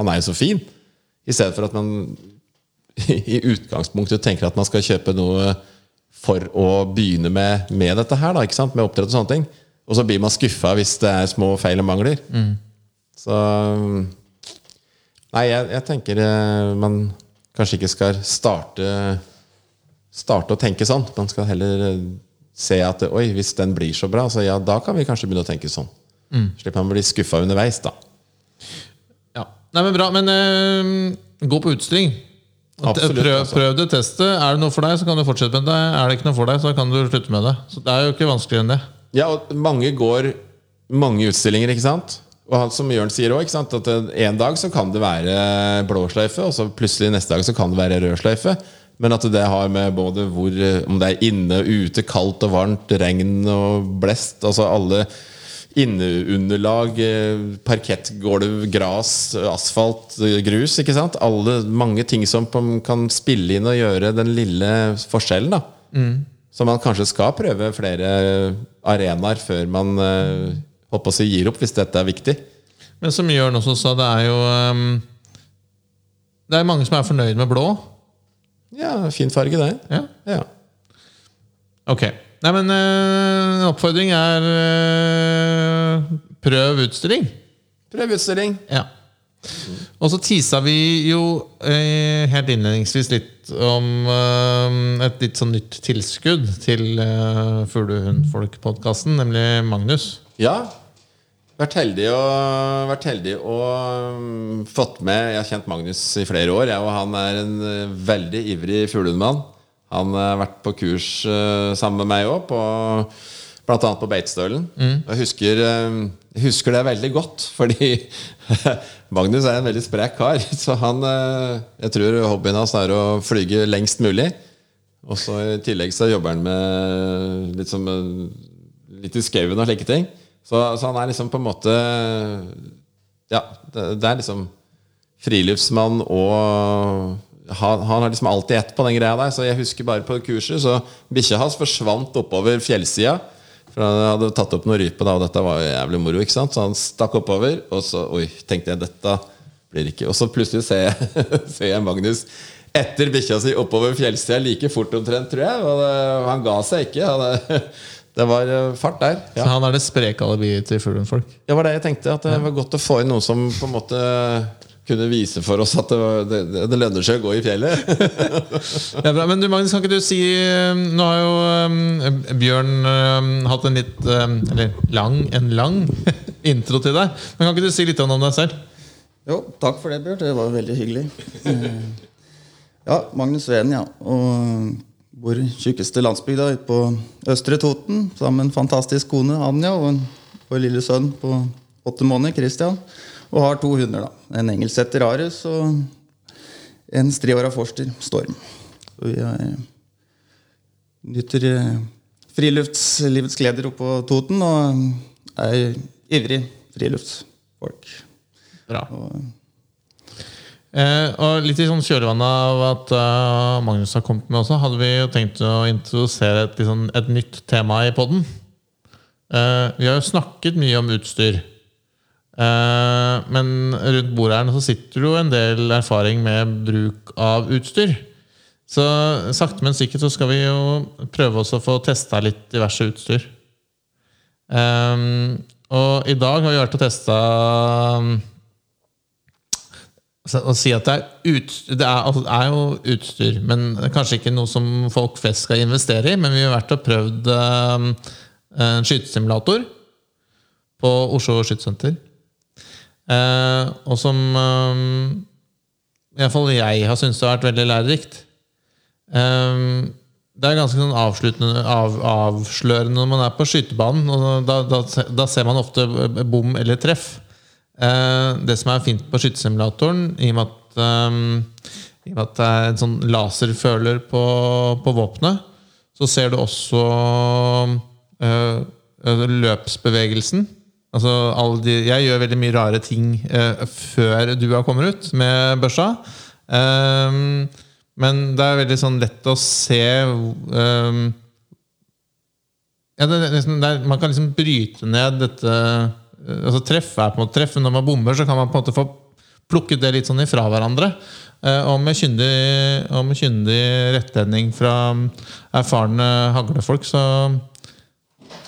Han er jo så fin. I stedet for at man i utgangspunktet tenker at man skal kjøpe noe for å begynne med, med dette her, da, ikke sant? med oppdrett og sånne ting. Og så blir man skuffa hvis det er små feil og mangler. Så Nei, jeg, jeg tenker eh, man kanskje ikke skal starte Starte å tenke sånn. Man skal heller eh, se at oi, hvis den blir så bra, så ja, da kan vi kanskje begynne å tenke sånn. Slipper man å bli skuffa underveis, da. ja. Nei, men bra. Men øh, gå på utstilling. Absolutt, prøv, altså. prøv det, testet. Er det noe for deg, så kan du fortsette med det. Er det ikke noe for deg, så kan du slutte med det. Så Det er jo ikke vanskeligere enn det. Ja, og mange går mange utstillinger, ikke sant? Og han, som Jørn sier òg, at eh, en dag så kan det være blå sløyfe, og så plutselig neste dag så kan det være rød sløyfe. Men at det har med både hvor, eh, om det er inne, ute, kaldt og varmt, regn og blest Altså alle inneunderlag, eh, parkettgulv, gras, asfalt, eh, grus. ikke sant? Alle, mange ting som kan spille inn og gjøre den lille forskjellen. da Så man kanskje skal prøve flere arenaer før man håper holdt på å si gir opp, hvis dette er viktig. Men som Jørn også sa, det er jo um, Det er mange som er fornøyd med blå. Ja, fin farge, det. Ja. Ja. Ok. Nei, men øh, oppfordring er øh, prøv utstilling. Prøv utstilling. Ja. Og så tisa vi jo øh, helt innledningsvis litt om et litt sånn nytt tilskudd til eh, Fuglehundfolk-podkasten, nemlig Magnus. Ja. Vært heldig og, vært heldig og um, fått med Jeg har kjent Magnus i flere år, jeg, og han er en veldig ivrig fuglehundmann. Han har vært på kurs uh, sammen med meg òg, bl.a. på Beitstølen. Jeg, husker, jeg husker det veldig godt, fordi Magnus er en veldig sprek kar. Så han, jeg tror hobbyen hans er å flyge lengst mulig. Og så I tillegg så jobber han med litt, som, litt i skauen og slike ting. Så, så han er liksom på en måte Ja, det, det er liksom friluftsmann og han, han har liksom alltid ett på den greia der. Så jeg husker bare på kurset Så bikkja hans forsvant oppover fjellsida. For han hadde tatt opp noe rype, da, og dette var jo jævlig moro. ikke sant? Så han stakk oppover, og så oi, tenkte jeg dette blir ikke Og så plutselig ser jeg, ser jeg Magnus etter bikkja si oppover fjellsida like fort omtrent, tror jeg. Og det, han ga seg ikke. Han, det var eh, fart der. Så han er det spreke alibiet til folk Det var det jeg tenkte. At det var godt å få inn noen som på en måte kunne vise for oss at det, det, det lønner seg å gå i fjellet. Ja, bra. Men du, Magnus, kan ikke du si eh, Nå har jo um, Bjørn um, hatt en litt um, Eller lang, en lang intro til deg. Men kan ikke du si litt om deg selv? Jo, takk for det, Bjørn. Det var veldig hyggelig. Eh, Ja, Magnus Sveen, ja. Og bor i tjukkeste landsbygda ute på Østre Toten sammen med en fantastisk kone, Anja, og en, vår lille sønn på åtte måneder, Christian. Og har to hunder. da. En engelsetter Ares og en striåra forster, Storm. Så vi er, nyter eh, friluftslivets gleder oppe på Toten og er ivrig friluftsfolk. Bra. Eh, og litt i sånn kjølvannet av at uh, Magnus har kommet med også, hadde vi jo tenkt å introdusere et, sånn- et nytt tema i podden. Eh, vi har jo snakket mye om utstyr. Eh, men rundt bordet her så sitter det jo en del erfaring med bruk av utstyr. Så sakte, men sikkert så skal vi jo prøve oss å få testa litt diverse utstyr. Um, og i dag har vi vært og testa um, Å si at det er, utstyr, det er, altså, er jo utstyr, men kanskje ikke noe som folk flest skal investere i. Men vi har vært og prøvd um, en skytesimulator på Oslo skytesenter. Eh, og som eh, iallfall jeg har syntes har vært veldig lærerikt. Eh, det er ganske sånn av, avslørende når man er på skytebanen. Og da, da, da ser man ofte bom eller treff. Eh, det som er fint på skytesimulatoren, i og med at, i og med at det er en sånn laserføler på, på våpenet, så ser du også eh, løpsbevegelsen. Altså, de, jeg gjør veldig mye rare ting eh, før har kommet ut med børsa. Eh, men det er veldig sånn lett å se eh, ja, liksom, er, Man kan liksom bryte ned dette eh, altså Treffe er på en måte treff, når man bommer, så kan man på en måte få plukket det litt sånn ifra hverandre. Eh, og med kyndig, og med kyndig rettledning fra erfarne haglefolk, så,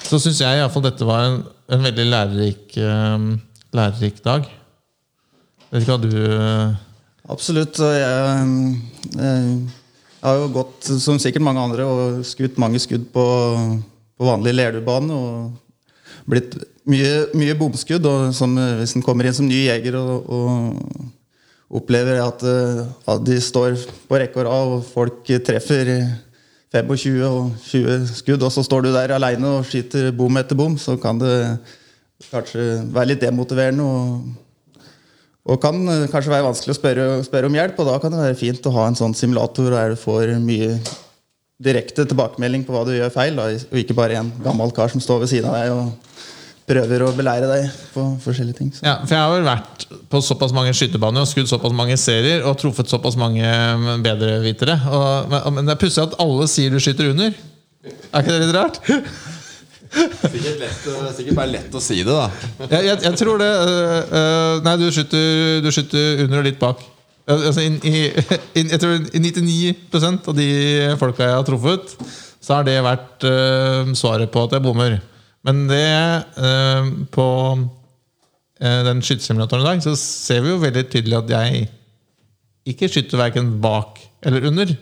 så syns jeg iallfall dette var en, en veldig lærerik, eh, lærerik dag. Vet ikke hva du eh, Absolutt. Jeg, jeg har jo gått, som sikkert mange andre, og skutt mange skudd på, på vanlig Lerudbane. Og blitt mye, mye bomskudd. Og som, hvis en kommer inn som ny jeger og, og opplever at, eh, at de står på rekke og rad, og folk treffer 25 og 20 skudd, og så står du der aleine og skyter bom etter bom, så kan det kanskje være litt demotiverende. og og kan eh, kanskje være vanskelig å spørre, spørre om hjelp, og da kan det være fint å ha en sånn simulator der du får mye direkte tilbakemelding på hva du gjør feil, da, og ikke bare en gammel kar som står ved siden av deg og prøver å beleire deg på forskjellige ting. Så. Ja, for jeg har vel vært på såpass mange skytebaner og skutt såpass mange serier og truffet såpass mange bedrevitere. Og, men, men det er pussig at alle sier du skyter under. Er ikke det litt rart? Sikkert, lett, sikkert bare lett å si det, da. Jeg, jeg, jeg tror det øh, øh, Nei, du skyter, du skyter under og litt bak. Altså, in, i, in, jeg tror i 99 av de folka jeg har truffet, så har det vært øh, svaret på at jeg bommer. Men det eh, på eh, den skytesimulatoren i dag, så ser vi jo veldig tydelig at jeg ikke skyter verken bak eller under,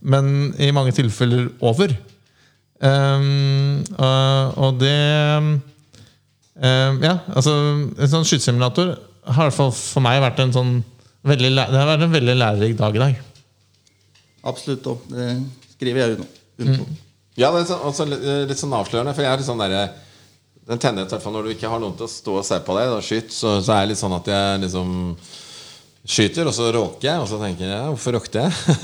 men i mange tilfeller over. Um, og, og det um, Ja, altså En sånn skytesimulator har i hvert fall for meg vært en sånn veldig, Det har vært en veldig lærerik dag i dag. Absolutt. Og det skriver jeg under på. på. Ja, det er også litt, litt sånn avslørende. For jeg er litt sånn derre Den tenner jeg når du ikke har noen til å stå og se på deg og skyte, så, så er det litt sånn at jeg liksom skyter, og så råker jeg, og så tenker jeg hvorfor råkte jeg?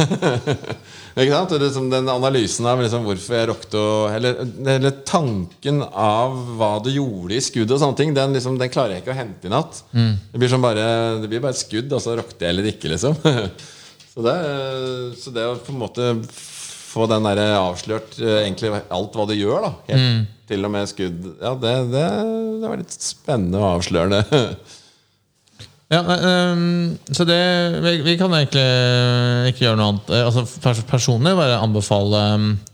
ikke sant? Det liksom den analysen av liksom hvorfor jeg råkte eller, eller tanken av hva du gjorde i skuddet og sånne ting, den, liksom, den klarer jeg ikke å hente i natt. Mm. Det blir bare Det blir bare et skudd, og så råkte jeg eller ikke, liksom. så, det, så det å på en måte få den der avslørt eh, egentlig alt hva du gjør, da. Helt, Til og med skudd. Ja, det, det, det var litt spennende og avslørende. Ja, um, så det vi, vi kan egentlig ikke gjøre noe annet. Eh, Altså Personlig bare anbefale,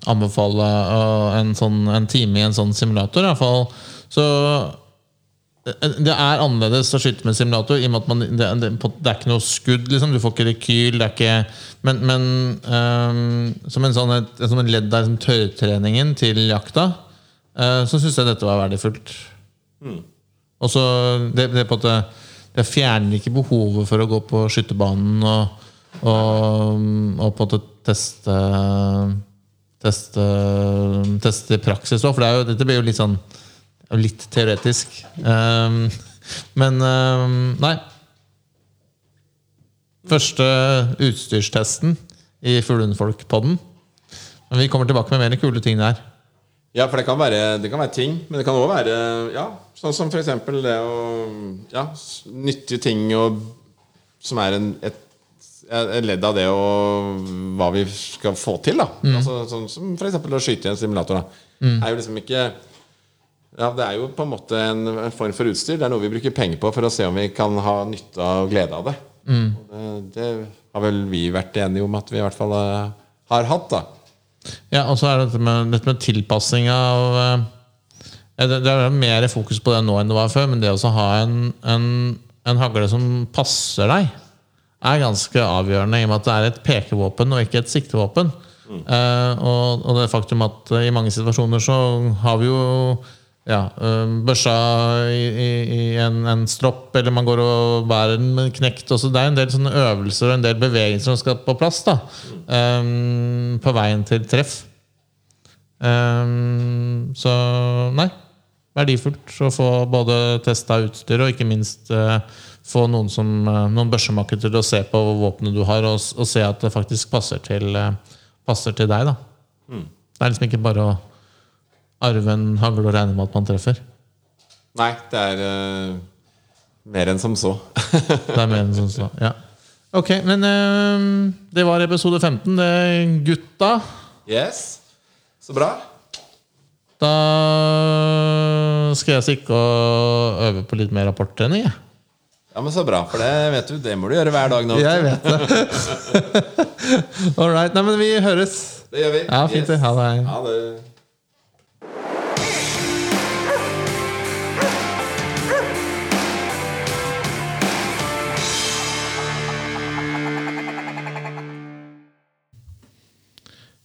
anbefale øh, en, sånn, en time i en sånn simulator. I hvert fall. Så eh, det er annerledes å skyte med simulator. I og med at man, det, det, det er ikke noe skudd. Liksom. Du får ikke rekyl. Det er ikke, men men um, som en sånn, et, som en ledd av liksom, tørrtreningen til jakta, uh, så syns jeg dette var verdifullt. Og så det, det, på at det, det fjerner ikke behovet for å gå på skytterbanen og, og, og på en måte teste Teste, teste i praksis òg, for det er jo, dette blir jo litt sånn Litt teoretisk. Um, men um, nei. Første utstyrstesten i Fuglehundfolk-podden. Men vi kommer tilbake med mer kule ting der. Ja, for det kan være, det kan være ting, men det kan òg være ja, sånn som f.eks. det å Ja, nyttige ting og, som er en, et, et ledd av det og hva vi skal få til. da altså, Sånn som f.eks. å skyte i en simulator. da Er jo liksom ikke ja, Det er jo på en måte en, form for utstyr. Det er noe vi bruker penger på for å se om vi kan ha nytte og glede av det. Og det, det har vel vi vært enige om at vi i hvert fall eh, har hatt. da Ja, og så er det dette med, dette med tilpassing av eh, det, det er mer fokus på det nå enn det var før, men det å ha en, en, en hagle som passer deg, er ganske avgjørende, i og med at det er et pekevåpen og ikke et siktevåpen. Eh, og, og det faktum at i mange situasjoner så har vi jo ja, børsa i, i, i en, en stropp, eller man går og bærer den med knekt. Også. Det er en del sånne øvelser og en del bevegelser som skal på plass da, um, på veien til treff. Um, så nei. Verdifullt å få både testa utstyr og ikke minst uh, få noen, som, uh, noen børsemakere til å se på våpenet du har, og, og se at det faktisk passer til, uh, passer til deg. Da. Det er liksom ikke bare å arve en hagl og regne med at man treffer. Nei, det er uh, mer enn som så. Det er mer enn som så, ja. Ok, men uh, det var episode 15. Det er gutta. yes. Så bra. Da skal jeg stikke og øve på litt mer rapporttrening. jeg. Ja, men Så bra, for det vet du, det må du gjøre hver dag nå. Jeg vet det. All right. Nei, men vi høres. Det gjør vi. Ja, fint det. Ha det. Ha det.